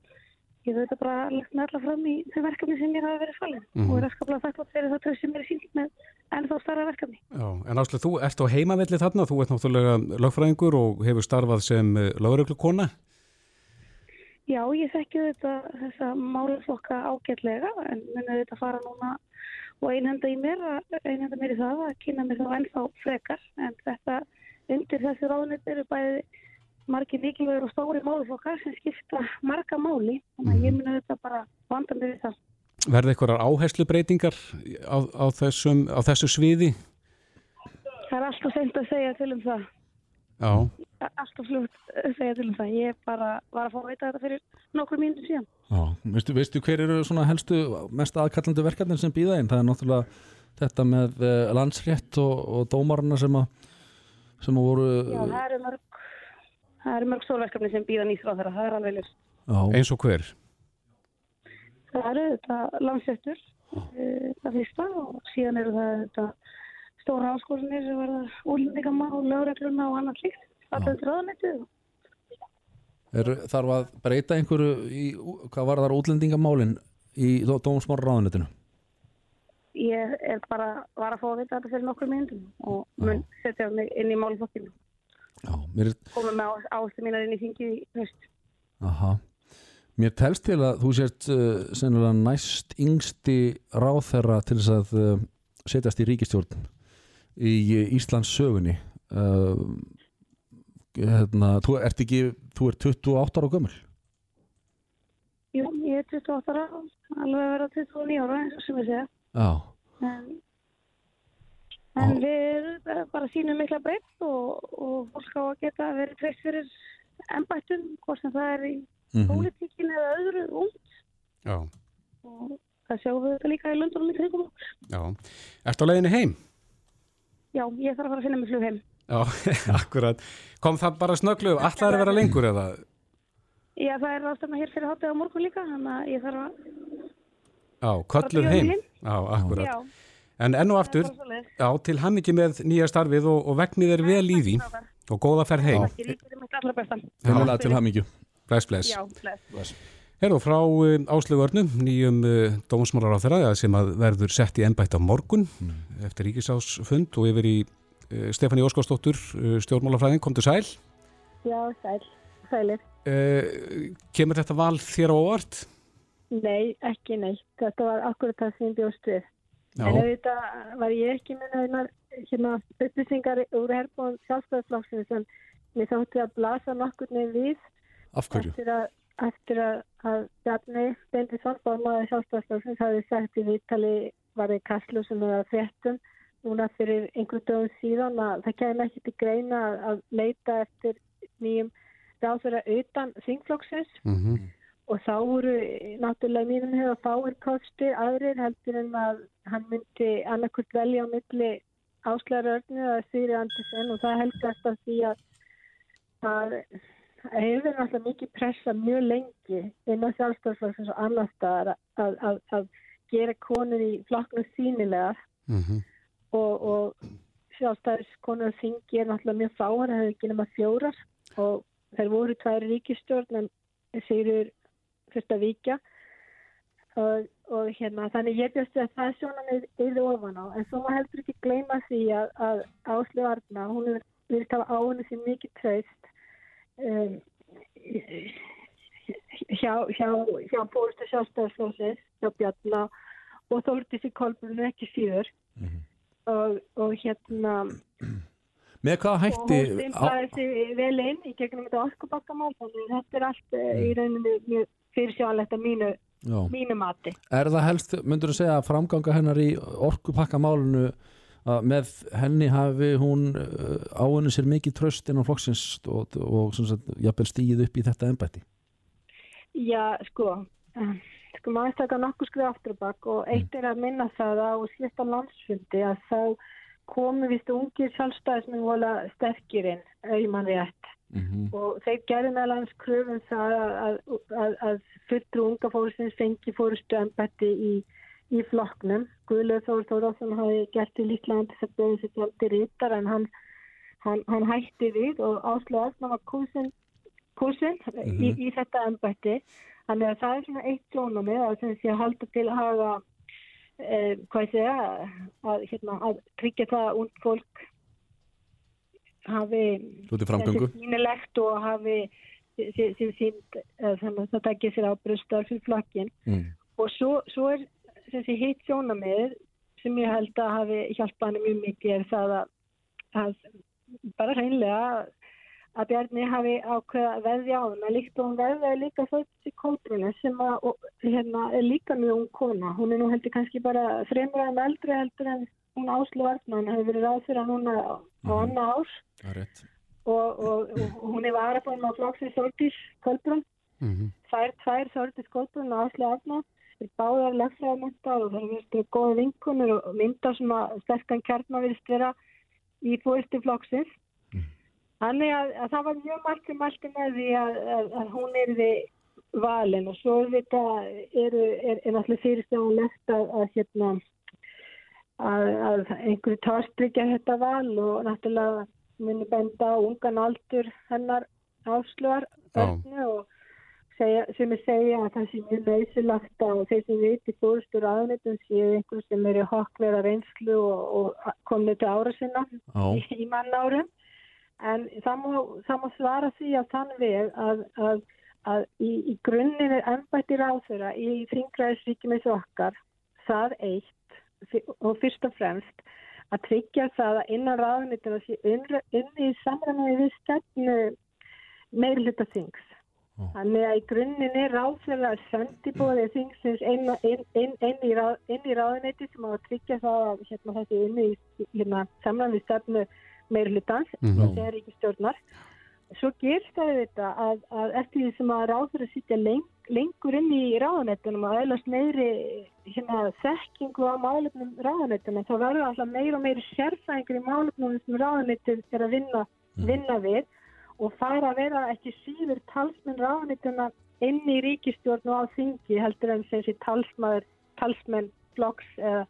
Speaker 7: ég hef þetta bara lagt mig alltaf fram í þau verkefni sem mér hafa verið fallið mm -hmm. og er afskaplega þakklátt fyrir það þau sem er sínt með en þá starra verkefni.
Speaker 2: Já, en Áslu, þú ert á heimavelli þarna, þú ert náttúrulega lögfræðingur og hefur starfað sem lögreglukona?
Speaker 7: Já, ég þekki þetta þessa máluflokka ágætlega en munið þetta fara núna og einhenda í mér, einhenda mér í það að kynna mér þá ennþá frekar en þetta undir þessu ráðnit eru bæði margi mikilvægur og stóri máluflokkar sem skipta marga máli og ég munið þetta bara vanda mér í það.
Speaker 2: Verði eitthvað áherslu breytingar á, á, þessum, á þessu sviði?
Speaker 7: Það er alltaf seint að segja til um það.
Speaker 2: Já.
Speaker 7: Alltaf fljótt að segja til um það. Ég bara var að fá að veita þetta fyrir nokkur mínúti síðan.
Speaker 3: Já, veistu, veistu hver eru svona helstu mest aðkallandu verkefnin sem býða einn? Það er náttúrulega þetta með landsrétt og, og dómarna sem að sem að voru...
Speaker 7: Já, það eru mörg, það eru mörg stórverkefni sem býða nýtt frá þeirra. Það er alveg lust.
Speaker 2: Eins og hver?
Speaker 7: Það eru þetta landsréttur, það fyrsta og síðan eru það þetta stóra áskorinir sem verða úlendingamál, lögregluna og annað líkt. Það er ráðanættið.
Speaker 3: Þarf að breyta einhverju í, hvað var þar útlendingamálinn í dómsmára ráðanættinu?
Speaker 7: Ég er bara, var að fá að vita þetta fyrir nokkur myndum og mun setja mig inn í málfokkinu.
Speaker 3: Mér...
Speaker 7: Komum með áherslu mínar inn í þingið í höst.
Speaker 3: Aha. Mér telst til að þú sért uh, næst yngsti ráþerra til þess að uh, setjast í ríkistjórn í Íslands sögunni uh, hérna, þú ert ekki þú ert 28 ára gömul
Speaker 7: Jú, ég er 28 ára alveg að vera 29 ára eins og sem ég segja
Speaker 3: Já
Speaker 7: en, en við bara sínum mikla breytt og, og fólk á að geta verið treyst fyrir ennbættum, hvort sem það er í mm -hmm. pólitíkin eða öðru út
Speaker 2: Já.
Speaker 7: Og það sjáum við þetta líka í Lundunum í kringum okkur.
Speaker 2: Já, ertu á leiðinu heim?
Speaker 7: Já, ég þarf að fara að finna mig flug heim.
Speaker 2: Já, akkurat. Kom það bara snögglu, allar að vera lengur eða?
Speaker 7: Já, það er ástæðan hér fyrir hátið á morgun líka þannig að ég þarf að
Speaker 2: Já, kölluð heim. Já, akkurat. Já. En enn og aftur, já, til hann ekki með nýja starfið og, og vegnið er vel í því og góða ferð heim
Speaker 3: Hennilega til hann ekki
Speaker 2: Bless, bless
Speaker 7: Já, bless.
Speaker 2: Herðu frá áslugvörnum, nýjum uh, dómsmálar á þeirra sem að verður sett í ennbætt á morgun eftir ríkisásfund og yfir í uh, Stefani Óskarsdóttur, uh, stjórnmálafræðin, kom til sæl.
Speaker 8: Já, sæl, sælir.
Speaker 2: Kemur þetta val þér á óvart?
Speaker 8: Nei, ekki nei. Þetta var akkurat það sem ég bjóst við.
Speaker 2: Já.
Speaker 8: En auðvitað var ég ekki með hérna, hérna upplýsingar úr herbúin sjálfstæðarflokksins en mér þótti að blasa nokkur nefn við
Speaker 3: Af hverju?
Speaker 8: eftir að, eftir að, að Bjarni Bendisson, formaður sjálfstæðarflokksins, hafi sagt í viðtali var í Kaslu sem er að fréttum núna fyrir einhverjum dögum síðan að það kemur ekki til greina að, að leita eftir nýjum ráðverða utan þingflokksins
Speaker 2: Mm
Speaker 8: og þá voru náttúrulega mínum hefur fáir kostir aðrir heldur en að hann myndi annarkvört velja á milli áslæra örnu eða Sýri Andersen. Og það helgast af því að það hefur náttúrulega mikið pressa mjög lengi inn á sjálfstafsflokksins og annar staðar að, að, að gera konur í flokknu sínilegar
Speaker 2: -hmm.
Speaker 8: og, og sjálfstæðiskonur og þingi er náttúrulega mjög fáar, það hefur ekki nema fjórar. Og þær voru tværi ríkistjórn en Sigurður fyrst að víkja. Og, og hérna þannig ég bjóst að það sjónan er yfir ofan á. En svo maður heldur ekki gleyma því að, að Áslu Arna, hún er við tala á henni sem mikið treyst um, hjá, hjá, hjá fórstu sjálfstæðarslósið hjá Bjarna og þórti sér kolbrunni ekki síður. Og, og hérna
Speaker 3: Með hvaða
Speaker 8: og
Speaker 3: hætti
Speaker 8: hún stimplaði sig vel inn í gegnum þetta orkubakkamál þannig að þetta er allt mm. í rauninu mjög fyrirsjónlegt að mínu, mínu mati.
Speaker 3: Er það helst, myndur þú segja að framganga hennar í orkupakkamálinu að með henni hafi hún áinu sér mikið tröst innan flokksins og, og jafnvel stíð upp í þetta ennbætti?
Speaker 8: Já, sko eh, sko maður taka nokkuð skrið aftur og eitt er að minna það á slittan landsfundi að þá komu vist ungir sjálfstæðismenn vola sterkirinn, auðmann rétt
Speaker 3: Mm
Speaker 8: og þeir gerði meðal hans kröfum það að, að, að fulltrú unga fórustins fengi fórustu ennbætti í, í flokknum. Guðlega Þór Þórásson hafi gert í líklega til þess að byrja sér tjaldi rítar en hann, hann, hann hætti við og áslöða að hann var kursin, kursin í, í þetta ennbætti. Þannig að það er svona eitt sjónami að sé að halda til að hafa eh, hvað segja að, hérna, að tryggja það að ung fólk hafi sínilegt og hafi sem sínt þannig að það tekja sér ábröðstar fyrir flokkin
Speaker 3: Mm.
Speaker 8: og svo, svo er þessi hitt sjónamið sem ég held að hafi hjálpað hann mjög mikið er það að, að bara hreinlega að Bjarni hafi ákveða að veðja á hana líkt og hún veðjaði líka þessi kótruna sem að, og, hérna, er líka mjög ung kona. Hún er nú heldur kannski bara fremur en eldri heldur en hún Áslu Arnán hefur verið ráð fyrir að núna á annað ár.
Speaker 3: Það er rétt.
Speaker 8: og, og, og hún er varafóðum á flokksins Þórtís Kolbrún.
Speaker 2: Mhm.
Speaker 8: þær tvær Þórtís Kolbrún og Áslu Arnán er báðar lögfræðamöntar og það er verið góða vinkunir og myndar sem að sterkan kjarnar vilist vera í fórstu flokksins. Þannig að, að það var mjög margt sem mælti með því að, að, að hún er við valin og svo þetta eru, er, er náttúrulega fyrirstjáðanlegt að, að hérna að, að einhverju tórstrykja þetta val og náttúrulega muni benda á ungan aldur hennar börnu og segja, sem er segja að það sé mjög neysilagt að þeir sem viti fórustur aðnættum séu einhver sem eru hokkverða reynslu og, og komið til ára sinna í, í mannárum. En það má, það má svara því að þann veg að, að, að í, í grunninn er ennbættir á þeirra í þingræðisvíkjum eins og okkar það eitt og fyrst og fremst að tryggja það að innan ráðunitina sé inn í samræmi við stefnu meirluta þings. Þannig að í grunninn er ráð þeirra sendibóðið þingsins inn, inn, inn, inn, í ráð, í ráðuniti sem á að tryggja það að hérna, þessi inn í hérna, samræmi við stefnu meirlutans
Speaker 2: Mhm.
Speaker 8: sem er ekki stjórnar. Svo gerst það þetta að, að eftir því sem að ráður að sitja leng, lengur inn í ráðanetunum og aðlast meiri hérna, þekkingu á málefnum ráðanetunum þá verður alltaf meira og meiri sérfæðingur í málefnum sem ráðanetun er að vinna, vinna við og fara að vera ekki síður talsmenn ráðanetuna inn í ríkistjórn og á þingi heldur en þessi talsmaður, talsmenn flokks eða,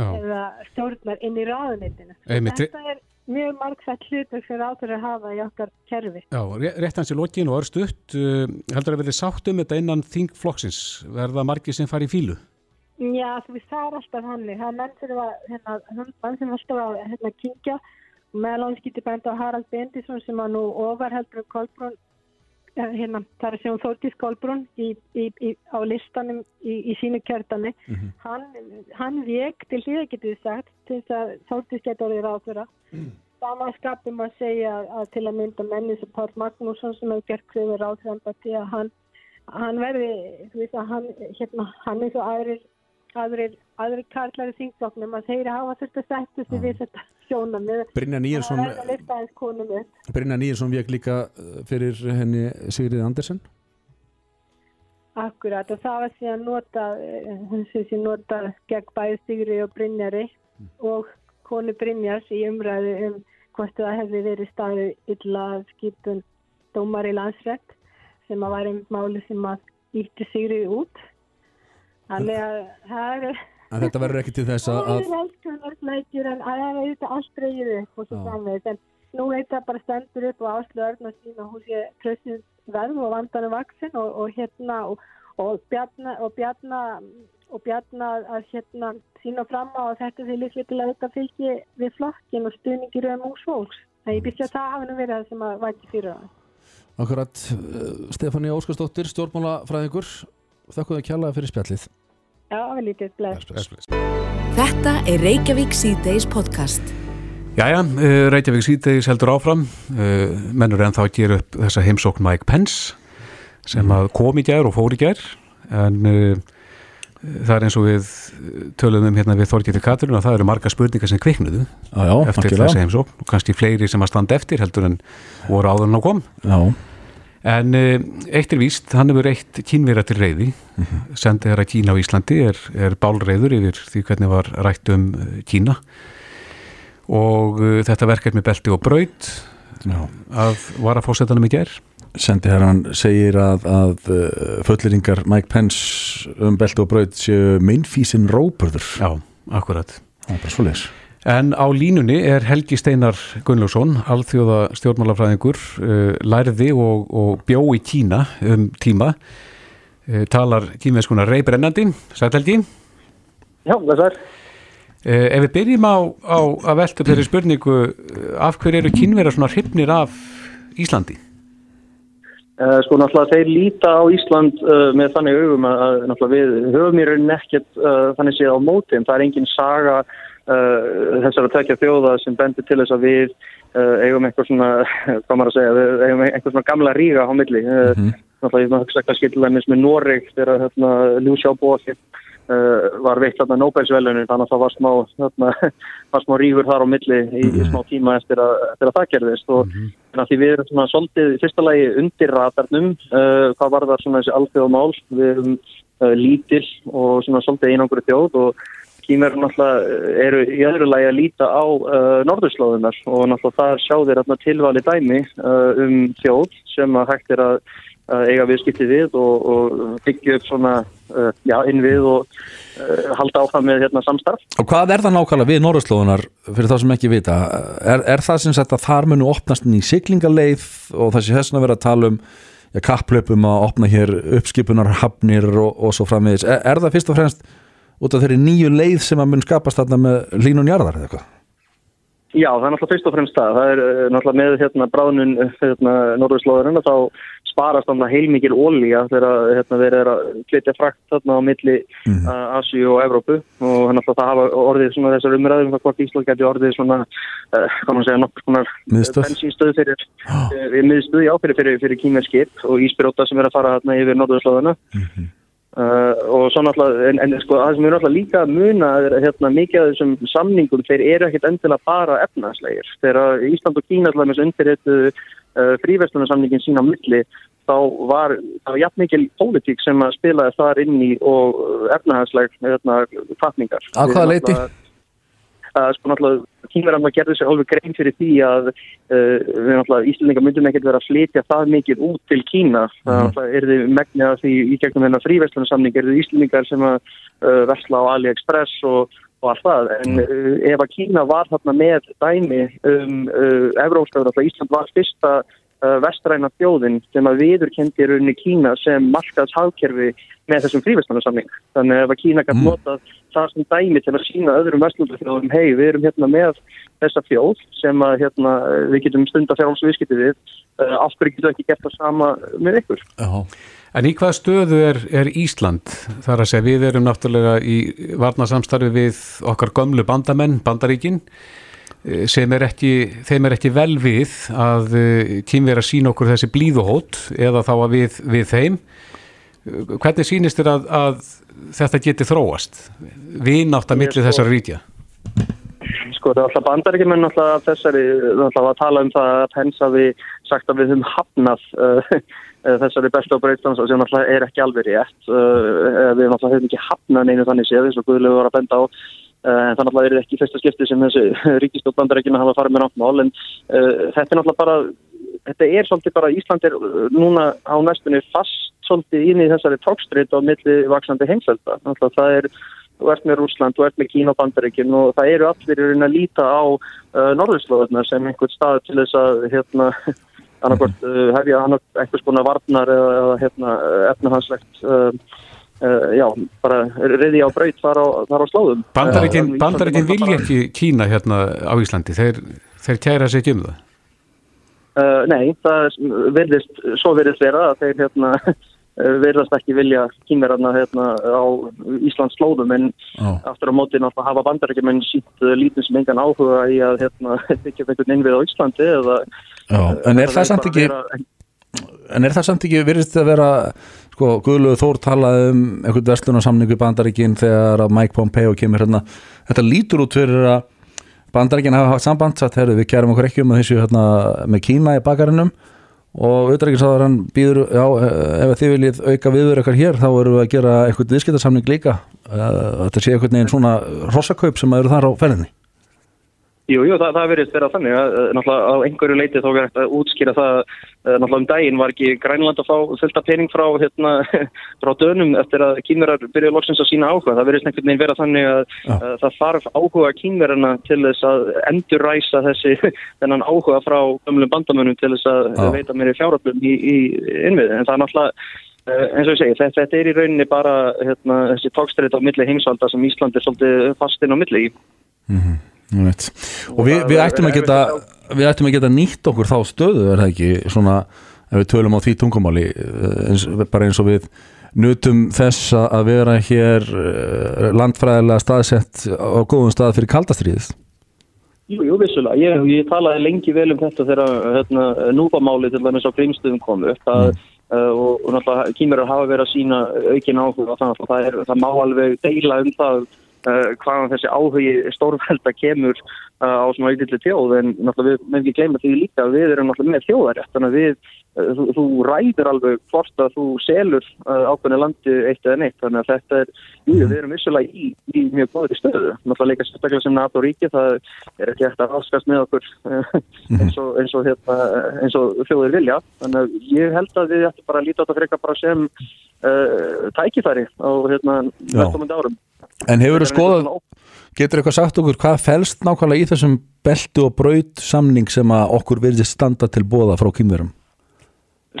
Speaker 8: eða stjórnar inn í ráðanetinu.
Speaker 2: Einmitt.
Speaker 8: Þetta er mjög margfætt hlutverk sem ráður að hafa í okkar kerfi.
Speaker 2: Já, rétt hans í lokin og örstuðt, uh, heldur að verði sátt um þetta innan þingflokksins, verða margi sem fari í fílu?
Speaker 8: Já, þú veist, það er alltaf hannig. Það er menn sem var, hérna, mann sem alltaf að hérna, kingja og meðal hans getur bænt á Harald Bendisson sem var nú ofar heldur um Kolbrún, hérna, það er sem Þórtís Kolbrún í, í, í, á listanum í sínu kjörtani. Mm -hmm. Hann, hann vek til hlýða getur við sagt til þess að Þórtís getur orðið ráðfyrra. Mm. Samanskapum að segja að til að mynda menni sem Pál Magnússon sem hefur gert ráðfyrra til að hann, hann verði, hann, hérna, hann eins og aðrir aðrir, aðrir karlari þingflokknum að þeirra hafa þurft að setja sig við þetta sjónum
Speaker 3: Brynja Nýjarsson Brynja Nýjarsson vek líka uh, fyrir henni Sigriði Andersen.
Speaker 8: Akkurat og það var síðan nota hún sem sé nota gegn bæði Sigriði og Brynjari mm. og konu Brynjars í umræðu um hvort það hefði verið staðu illa skipun dómar í landsrætt sem að væri máli sem að ítti Sigriði út Þannig að það er...
Speaker 3: En þetta verður ekki til þess að...
Speaker 8: Það er alls konar flækjur en það er auðvitað allt reyðið upp og svo framvegð. En nú veit það bara stendur upp og og sína hún sé tröstins verð og vandanum vaksin og, og hérna og, og bjarna og bjarna og bjarna að hérna sína fram á að þetta því líklega til að þetta fylgi við flokkin og stuðningir um úr svólks. Það er býst að það hafi nú verið það sem að væti fyrir það.
Speaker 3: Akkurat, uh, Stefani Óskarsdóttir, stjórnmálafræðingur, þakkuðu að kjalla fyrir spjallið.
Speaker 8: Já, við lítið, bless.
Speaker 1: Þetta er Reykjavík C-Days podcast.
Speaker 2: Jæja, uh, Reykjavík C-Days heldur áfram. Uh, mennur en þá að gera upp þessa heimsókn Mike Pence sem mm. að kom í gær og fór í gær. En uh, það er eins og við töluðum um hérna við Þorgirði Katurinn að það eru marga spurningar sem kviknuðu
Speaker 3: já, já,
Speaker 2: eftir þessa heimsókn og kannski fleiri sem að standa eftir heldur en voru áður en á kom.
Speaker 3: Já.
Speaker 2: En eh, eitt er víst, hann hefur eitt kínvera til reyði, -hmm. sendið þar að Kína á Íslandi, er, er bálreiður yfir því hvernig var rætt um eh, Kína og uh, þetta verkefni belti og braut Já. að var að fósettanum í gerð.
Speaker 3: Sendið þar hann segir að, að fulleringar Mike Pence um belti og braut séu minnfísin róburður.
Speaker 2: Já, akkurat.
Speaker 3: Það er bara svo leys.
Speaker 2: En á línunni er Helgi Steinar Gunnlaugsson, alþjóða stjórnmálafræðingur, uh, lærði og, og bjó í Kína um tíma, uh, talar kýmveiskuna Rey Brennandi, sætt Helgi?
Speaker 9: Já, það er.
Speaker 2: Uh, ef við byrjum á, á að velta þeirri spurningu, af hver eru kynverðar svona hryfnir af Íslandi?
Speaker 9: Sko náttúrulega þeir líta á Ísland með þannig augum að náttúrulega við höfum í rauninni ekkert þannig séð á móti, en það er engin saga Uh, þessar að tekja þjóða sem bendir til þess að við uh, eigum eitthvað svona, hvað maður að segja, við eigum eitthvað svona gamla ríga á milli. Uh, mm -hmm. Náttúrulega ég maður hugsa eitthvað skilðilegnis með Noreg þegar hérna, Ljúsjábóki var veitt þarna Nobelsvelunum þannig að það var smá, þarna, var smá rífur þar á milli í, í smá tíma eftir að, eftir að það gerðist og mm -hmm. því við erum svona svolítið í fyrsta lagi undir ratarnum hvað var það svona þessi alþjóðmál við erum lítill og svona svolítið einangur þjóð og Kínverður náttúrulega eru í öðru lagi að líta á uh, norðurslóðunar og náttúrulega þar sjá þeir tilvali dæmi uh, um þjóð sem að hægt er að uh, eiga viðskipti við og, og byggja upp svona já, inn við og halda áfram með hérna, samstarf.
Speaker 3: Og hvað er það nákvæmlega við norðurslóðunar fyrir það sem ekki vita? Er, er það sem sagt að þar munu opnast í siglingaleið og þessi hessin að vera að tala um kapplöpum að opna hér uppskipunarhafnir og, og svo frammiðis. Er, er það fyrst og fremst út af þeirri nýju leið sem að mun skapast þarna með línun jarðar eða eitthvað?
Speaker 9: Já, það er náttúrulega fyrst og fremst það. Það er eh, náttúrulega með hérna bráðnun eh, hérna, norðurslóðurinn og þá sparast náttúrulega heilmikið ólíja þegar hérna, þeir eru að flytja frakt þarna á milli mm. uh, Asíu og Evrópu og náttúrulega það hafa orðið svona þessar umræðum hvað hvort Ísland getur orðið svona uh, kannan segja nokkur svona bensinstöð fyrir, oh. uh, miðstöð já, fyrir, fyrir, fyrir kímerskip og íspyróta sem er að fara hérna yfir norðurslóðuna mm -hmm. Uh, og svo náttúrulega, en, en sko það sem er náttúrulega líka að muna er hérna mikið af þessum samningum, þeir eru ekkit endilega bara efnaðslegir. Þegar Ísland og Kína alltaf með undir þetta uh, fríverslunarsamningin sína á milli, þá var það jafn mikil pólitík sem að spilaði þar inn í og efnaðsleg hérna, fatningar.
Speaker 3: Á hvaða leiti?
Speaker 9: Að sko náttúrulega kynverðan gerði sér alveg grein fyrir því að uh, við náttúrulega Íslandingar myndum ekkert vera að flytja það mikið út til Kína. Það er þið megnið að því í gegnum þennan fríverslunarsamning er þið Íslandingar sem að uh, versla á AliExpress og og allt það, en uh, ef að Kína var þarna með dæmi um uh, Evrópskafur, þá Ísland var fyrsta vestræna þjóðin sem að viðurkendi rauninni Kína sem markaðs hagkerfi með þessum frívestanarsamling. Þannig að Kína gæti notað það sem dæmi til að sína öðrum vestlundafjóðum, hei, við erum hérna með þessa þjóð sem að hérna, við getum stund að fjárhalds viðskipti við, uh, af hverju getum við ekki gert það sama með ykkur.
Speaker 3: Já.
Speaker 2: En í hvað stöðu er, er Ísland? Það er að segja við erum náttúrulega í varnasamstarfi við okkar gömlu bandamenn, bandaríkin, eh, sem er ekki, þeim er ekki vel við að kýmvera sína okkur þessi blíðuhót eða þá að við, við þeim. Hvernig sínist þér að, að þetta geti þróast? Vinátt að milli þessar rítja?
Speaker 9: Sko það er alltaf bandaríkjumenn alltaf þessari, alltaf að tala um það að Pence hafi sagt að við höfum hafnað uh, þessari bestu ábreytans sem alltaf er ekki alveg rétt. Uh, við alltaf höfum ekki hafnað neinu þannig séð eins og Guðlegu var að benda á en að það er ekki fyrsta skipti sem þessi ríkistótt bandaríkjuna hafa farið með náttmál en þetta er náttúrulega bara þetta er svolítið bara Ísland er núna á næstunni fast svolítið inn í þessari tókstrið á milli vaksandi heimsvelda. Það er, þú ert með Rúsland, þú ert með Kína og Bandaríkin og það eru allir að líta á uh, norðurslóðuna sem einhvern stað til þess að hérna, annarkort uh, hefja einhvers konar varnar eða hérna, efnahanslegt uh, Uh, já, bara reyði á braut þar á, þar á slóðum.
Speaker 2: Bandaríkin, uh, Bandaríkin vilja ekki Kína hérna á Íslandi. Þeir, þeir kæra sér ekki um það.
Speaker 9: Uh, nei, það verðist, svo verðist vera að þeir hérna, verðast ekki vilja kýmverðarna hérna, á Íslands slóðum en oh. aftur á mótin að hafa bandarækjum en sínt uh, lítið sem engan áhuga í að hérna, byggja einhvern innvið á Íslandi eða,
Speaker 3: Já, en er það samt ekki vera, en er það samt ekki verðist að vera sko, Guðluður Þór talaði um einhvern verslunarsamning við bandarækin þegar Mike Pompeo kemur hérna, þetta lítur út fyrir að Bandarækina hafa haft samband, satt herru við kærum okkur ekki um að þessu hérna, með Kína í bakarinnum. Og auðvitaðrækistáðar hann býður, já, ef þið viljið auka viður eitthvað hér, þá erum við að gera eitthvað viðskiptarsamning líka, þetta sé eitthvað neginn svona rossakaup sem eru þar á ferðinni.
Speaker 9: Jú, jú, það, það verið verið þannig að náttúrulega á einhverju leiti þá verið að útskýra það náttúrulega um daginn var ekki Grænland að fá fullta pening frá, hérna, frá dönum eftir að kínverðar byrjuði loksins að sína áhuga. Það verið einhvern veginn verið þannig að, að það þarf áhuga kínverðarna til þess að endurræsa þessi þennan áhuga frá gömlum bandamönnum til þess að Já. veita mér í fjáröflum í, í innvið. En það er náttúrulega eins og ég segi, þetta, þetta er í rauninni bara hérna, þessi tókstrætt á milli heimsvalda sem Ísland er svolítið fastinn á milli í.
Speaker 3: Mm -hmm. Og við, við ættum að geta við ættum að geta nýtt okkur þá stöðu er það ekki? Svona ef við tölum á því tungumáli eins, bara eins og við nutum þess að vera hér landfræðilega staðsett á góðum stað fyrir kaldastriðið
Speaker 9: Jú, jú, vissulega. Ég, ég talaði lengi vel um þetta þegar hérna, núbamáli til dæmis á grímstöðum komu upp. Að, mm. uh, og, og náttúrulega kýmur að hafa verið að sína aukin áhuga þannig að það, er, það má alveg deila um það hvaðan þessi áhugi stórvelda kemur á svona auðvitað þjóð en náttúrulega við meðum ekki gleyma því líka að við erum náttúrulega með þjóðarétt þannig að við, uh, þú, þú ræðir alveg hvort að þú selur ákveðinu landi eitt eða neitt þannig að þetta er, jú, við erum vissulega í, í mjög góðri stöðu, náttúrulega líka sérstaklega sem NATO ríki, það er ekki eftir að áskast með okkur eins og, eins og, hérna, eins og þjóðir vilja. Þannig að ég held að við ættum bara að líta á þetta frekar bara sem tækifæri á hérna,
Speaker 3: getur eitthvað sagt okkur, hvað fælst nákvæmlega í þessum beltu og braut samning sem að okkur verði standa til bóða frá kýmverum?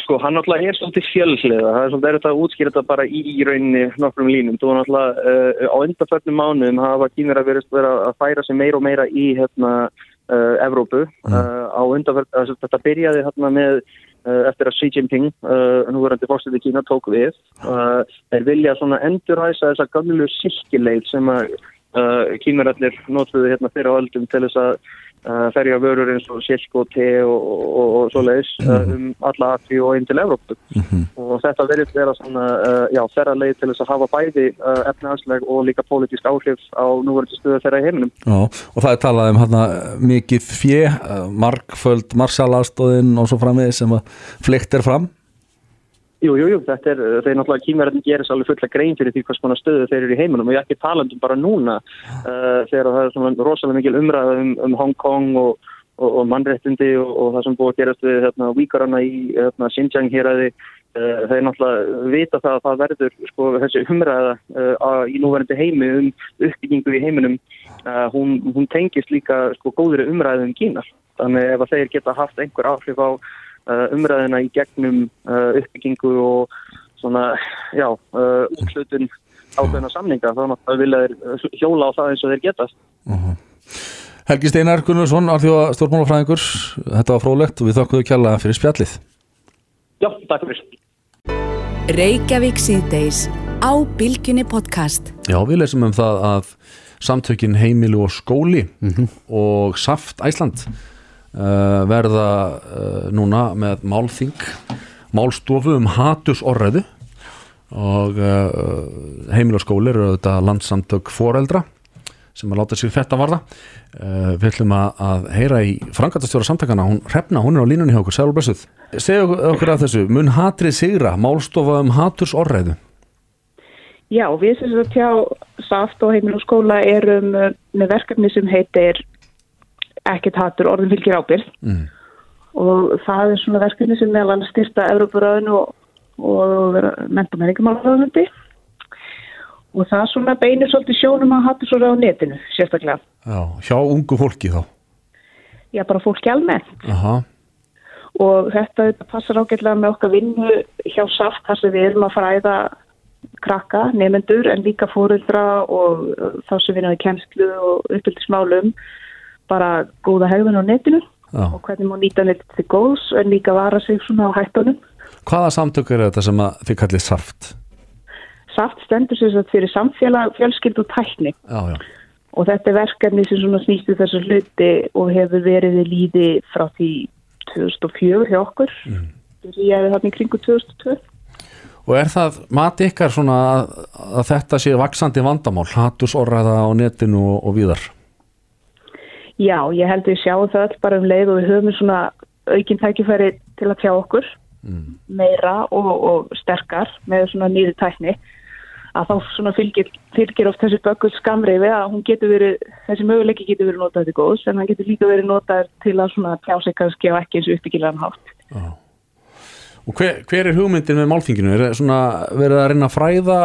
Speaker 9: Sko, hann náttúrulega er svolítið fjölslega, það er svolítið erfitt að útskýra þetta bara í rauninni nokkrum línum. Þú náttúrulega uh, á undarförnum mánuðum hafa kýmver að vera að færa sig meira og meira í hérna, uh, Evrópu. Mm. Uh, þetta byrjaði hérna með eftir að Xi Jinping, uh, núverandi fórstætti Kína, tók við. Þeir vilja svona endurhæsa þessa gamlu silkileið sem að kínverðarnir nótluði hérna fyrir áöldum til þess að ferja vörur eins og silk og te og, og, og svo leiðis um alla Afri og einn til Evrópu. Mm -hmm. Og þetta verður vera svona, já, ferra leið til þess að hafa bæði efnahansleg og líka pólitísk áhrif á núverandi stöðu þeirra í heiminum.
Speaker 3: Já, og það er talað um hérna mikið fjö, markföld, marsalastóðin og svo framvegið sem að fleikt er fram.
Speaker 9: Jú, jú, jú, þetta er, þeir náttúrulega kýmverðin gerir svo alveg fulla grein fyrir því hvers konar stöðu þeir eru í heiminum og ég ekki talandum bara núna uh, þegar það er svona rosalega mikil umræða um, um Hong Kong og, og, og mannréttindi og, og það sem búið að gerast við hérna, víkarana í hérna, Xinjiang hér aði Uh, þeir náttúrulega vita það að það verður sko, þessi umræða uh, í núverandi heimi um uppbyggingu í heiminum hún, hún tengist líka sko, góðri umræðu um Kína. Þannig ef þeir geta haft einhver áhrif á umræðina í gegnum uppbyggingu og svona, já, útslutun ákveðna samninga þá náttúrulega vilja þeir hjóla á það eins og þeir getast
Speaker 3: -huh. Mhm. Helgi Steinar Gunnarsson, Arþjóða Stórmálafræðingur þetta var frólægt og við þakkuðu kjalla fyrir spjallið
Speaker 9: Já, takk fyrir
Speaker 1: Reykjavík síðdeis á Bilginni podcast.
Speaker 3: Já, við lesum um það að samtökin heimilu og skóli mm -hmm. og Saft Æsland uh, verða uh, núna með málþing, málstofu um hatusorræðu og uh, heimilu og þetta landsamtök foreldra sem að láta sér þetta varða. Uh, við ætlum að, að heyra í frangatastjóra samtakana, hún hrefna, hún er á línunni hjá okkur, Sælur Blessuð. Segja okkur af þessu, mun hatrið sigra? Málstofa um haturs orðræðu
Speaker 4: Já, við sem þetta tjá saft og heimil og skóla erum með verkefni sem heitir ekkert hatur orðin fylgir ábyrð mm. og það er svona verkefni sem meðal styrsta Európaröðinu og, og mentum menningamálaðundi og það svona beinir svolítið sjónum að hattu svo á netinu, sérstaklega.
Speaker 3: Já, hjá ungu fólki þá?
Speaker 4: Já, bara fólki almennt.
Speaker 3: Aha.
Speaker 4: Og þetta, passar ágætlega með okkar vinnu hjá SAFT þar sem við erum að fræða krakka, nefnendur en líka fóruldra og þá sem að kemslu og uppbyldismálum bara góða hegðun á netinu Já. og hvernig má nýta net til góðs en líka vara sig svona á hættunum.
Speaker 3: Hvaða samtök er þetta sem þið kallið SAFT?
Speaker 4: saft stendur sem sagt fyrir samfélag, fjölskyld og tækni
Speaker 3: já, já.
Speaker 4: og þetta er verkefni sem svona snýstu þessu hluti og hefur verið í líði frá því 2004 hjá okkur mm. ég hefði þarna í kringu 2002
Speaker 3: Og er það mat ykkar svona að, að þetta sé vaksandi vandamál, hatusorraða á netinu og, og víðar?
Speaker 4: Já, ég held að við sjáum það all bara um leið og við höfum svona aukinn tækifæri til að tjá okkur mm. meira og, og sterkar með svona nýri tækni að þá svona fylgir, fylgir oft þessi bökull skamriði að hún getur verið, þessi möguleiki getur verið notað til góðs en það getur líka verið notað til að svona tjási kannski á ekki eins uppbyggilegan hátt.
Speaker 3: Ah. Og hver, hver er hugmyndin með málþinginu? Er svona verið að reyna að fræða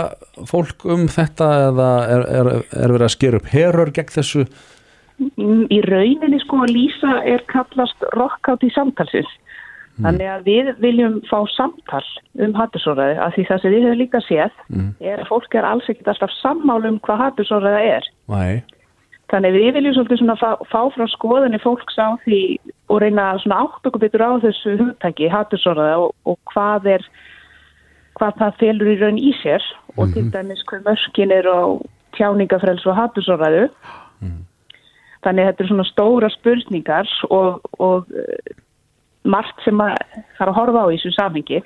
Speaker 3: fólk um þetta eða er, er, er verið að skera upp herör gegn þessu?
Speaker 4: Í rauninni sko að Lísa er kallast rockátt í samtalsins Mm. Þannig að við viljum fá samtal um hattusóraði að því það sem við hefum líka séð mm. er að fólk er alls ekkert alltaf sammál um hvað hattusóraði er.
Speaker 3: Nei.
Speaker 4: Þannig við viljum svolítið svona fá, fá frá skoðinni fólks á því og reyna svona átt okkur betur á þessu hugtæki hattusóraði og, og hvað er, hvað það felur í raun í sér og mm -hmm. til dæmis hvað mörkin er á tjáningafræls og hattusóraðu. Mm. Þannig að þetta er svona stóra spurningar og, og margt sem að fara að horfa á í þessu samhengi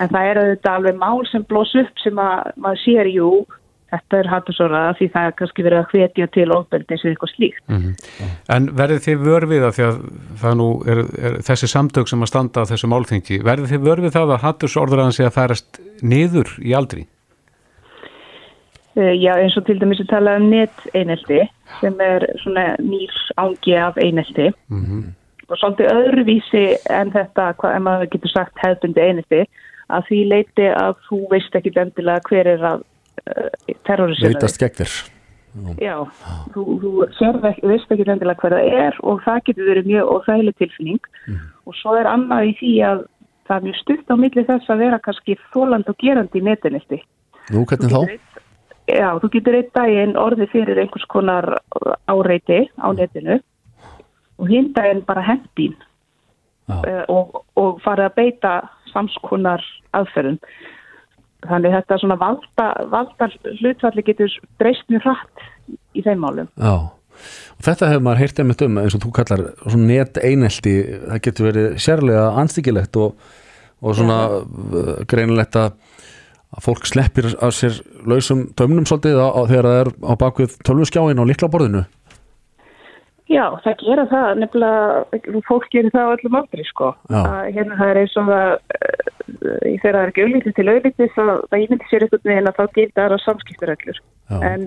Speaker 4: en það er auðvitað alveg mál sem blós upp sem að maður sér jú þetta er hattusóra því það er kannski verið að hvetja til ofbeldi eins og eitthvað slíkt mm -hmm.
Speaker 2: En verður þið vörfið að því að það nú er, er þessi samtök sem að standa á þessu málþengi, verður þið vörfið það að hattusórðuraðan sé að færast niður í aldri?
Speaker 4: Uh, já eins og til dæmis að tala um net einelti sem er svona nýr ángi af einelti. Mm -hmm og svolítið öðruvísi en þetta, hvað en maður getur sagt hefðbundi einiti, að því leiti að þú veist ekki endilega hver er að uh, terrorisera
Speaker 3: Veitast gegn þér.
Speaker 4: Já, þú, þú ekki, veist ekki endilega hver það er og það getur verið mjög óþægileg tilfinning. Mm. og svo er annað í því að það er mjög stutt á milli þess að vera kannski þóland og gerandi í netinnisti
Speaker 3: Nú, hvernig þá?
Speaker 4: Já, þú getur eitt daginn orði fyrir einhvers konar áreiti á netinu og hindaginn bara hendín uh, og, og farið að beita samskonar aðferðum. Þannig þetta svona valda, valda hlutvalli getur breyst mjög hratt í þeim málum.
Speaker 3: Já, og þetta hefur maður heyrtið með um eins og þú kallar svona net einelti, það getur verið sérlega anstíkilegt og, og svona ja. greinilegt að að fólk sleppir að sér lausum tömnum svolítið á, á, þegar það er á bakvið tölvunskjáin og liklaborðinu.
Speaker 4: Já, það gera það, nefnilega fólk gerir það á öllum aldri sko. Að, hérna það er eins og það uh, þegar það er ekki auðvitað til auðvitað þá það ímyndi sér eitthvað með henn að þá gerir það aðra samskipturöllur en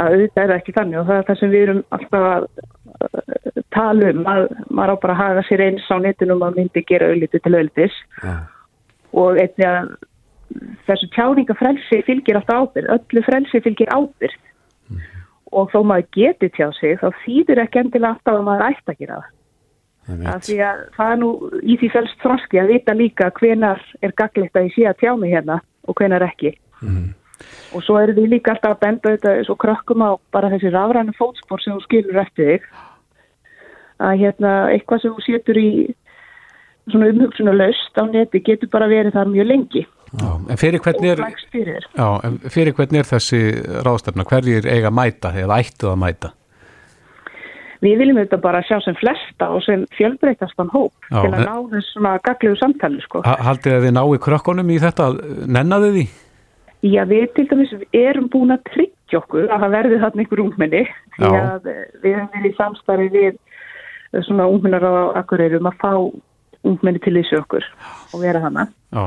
Speaker 4: að auðvitað er það ekki þannig og það er það sem við erum alltaf að uh, tala um að maður á bara að hafa sér eins á netinum að myndi gera auðvitað til auðvitis og einnig að þessu tjáningafrelsi fylgir alltaf ábyrð, öllu frelsi fylgir ábyrð og þó maður geti tjáð sig þá þýðir ekki endilega alltaf að maður ætti að gera það. Af því að það er nú í því fælst þroski að vita líka hvenar er gaglegt að ég sé að tjá mig hérna og hvenar ekki. Og svo eru við líka alltaf að benda þetta svo krökkum á bara þessi rafrænu fótspor sem þú skilur eftir þig að hérna eitthvað sem þú setur í svona umhugsunarlaust á neti getur bara verið þar mjög lengi.
Speaker 2: En fyrir hvernig er,
Speaker 4: fyrir.
Speaker 2: já, en fyrir hvernig er þessi ráðstefna? Hverjir eiga að mæta eða ættu að mæta?
Speaker 4: Við viljum þetta bara sjá sem flesta og sem fjölbreytastan hóp
Speaker 2: Já,
Speaker 4: til að ná þess svona gaglegu samtali sko.
Speaker 2: Ha- Haldið að þið nái krökkunum í þetta, nennaðu því?
Speaker 4: Já, við til dæmis erum búin að tryggja okkur að það verði þarna einhver ungmenni því að við hefum verið í samstarfi við svona ungmennar á Akureyrum að fá ungmenni til þessu okkur og vera hana.
Speaker 2: Já,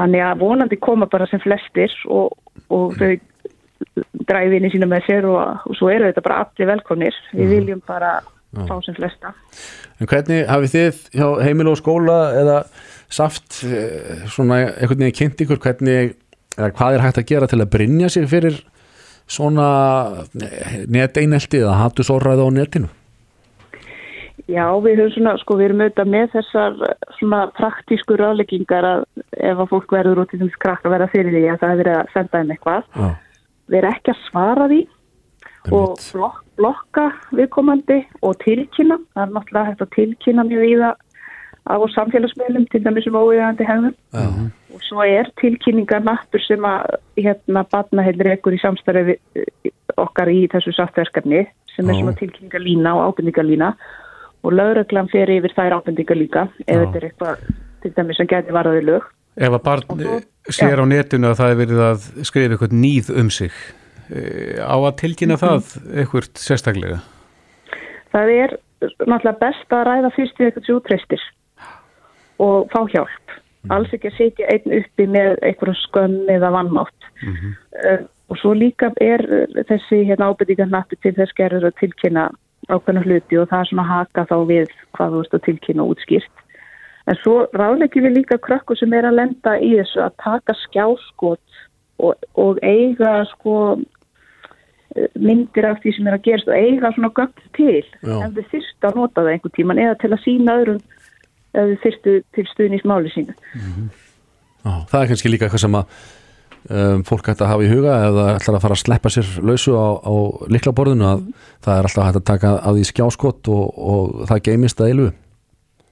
Speaker 4: Þannig að vonandi koma bara sem flestir og, og þau dræfi inn í sína með sér og, og svo eru þetta bara allir velkomnir. Við viljum bara fá sem flesta.
Speaker 3: En hvernig hafið þið hjá heimil og skóla eða saft eh, svona einhvern veginn kynnt ykkur hvernig, eða hvað er hægt að gera til að brinja sig fyrir svona neteinelti eða hattusórræði á netinu?
Speaker 4: Já, við höfum svona, sko, við erum auðvitað með þessar eh, svona praktísku ráðleggingar að ef að fólk verður út í þess krakka að vera fyrir því að það er verið að senda þeim eitthvað.
Speaker 3: Já,
Speaker 4: Við erum ekki að svara því og blok blokka viðkomandi og tilkynna. Það er náttúrulega hægt að tilkynna mjög í það og samfélagsmiðlum til dæmis um óvíðandi hegðum. Og svo er tilkynningar nappur sem að hérna batna heilir ekkur í samstarfi við- okkar í þessu sáttverkefni sem er svona tilkynningarlína og ábendingarlína og lögreglan fer yfir þær ábendingar líka ef
Speaker 2: Já.
Speaker 4: þetta er eitthvað til dæmis sem gæti varðaði lög.
Speaker 2: ef að barn
Speaker 4: svo-
Speaker 2: sér á netinu að það er verið að skrifa eitthvað nýð um sig, eh, á að tilkynna það eitthvað sérstaklega?
Speaker 4: Það er náttúrulega best að ræða fyrst við eitthvað treystir og fá hjálp. Alls ekki að sitja einn uppi með eitthvað skömm eða vannmátt. Uh, og svo líka er þessi hérna, ábyrðingarnappi til þess gerður að tilkynna ákveðna hluti og það er svona haka þá við hvað þú ert að tilkynna útskýrt. En svo ráðleggjum við líka krökkur sem er að lenda í þessu að taka skjáskot og, og eiga sko eh, myndir af því sem er að gerast og eiga svona gögn til
Speaker 3: Já.
Speaker 4: ef þið þyrstu að nota það einhvern tíman eða til að sína öðrum ef þið þyrstu til stuðnismáli sínu.
Speaker 3: Já, það er kannski líka eitthvað sem að um, fólk ætti að hafa í huga ef það ætlar að fara að sleppa sér lausu á, á liklaborðinu að það er alltaf hægt að taka að því skjáskott og, og það geimist að eilu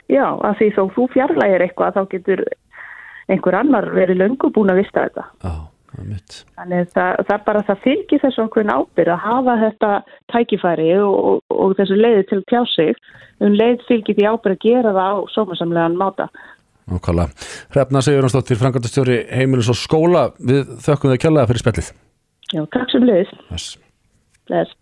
Speaker 4: Já, af því þó þú fjarlægir eitthvað þá getur einhver annar verið löngu búin að vista þetta.
Speaker 3: Já, það er mitt
Speaker 4: Þannig það, það bara það fylgir þessu okkur ábyrð að hafa þetta tækifæri og, og, og þessu leiði til að tjá sig. Um leið fylgir því ábyrð að gera það á sómasamlegan máta.
Speaker 3: Nákvæmlega. Hrefna Sigurðansdóttir, frangandastjóri heimilis og skóla við þökkum þau kjærlega fyrir spjallið
Speaker 4: Já, takk sem leiðis.
Speaker 3: yes.
Speaker 4: Bless.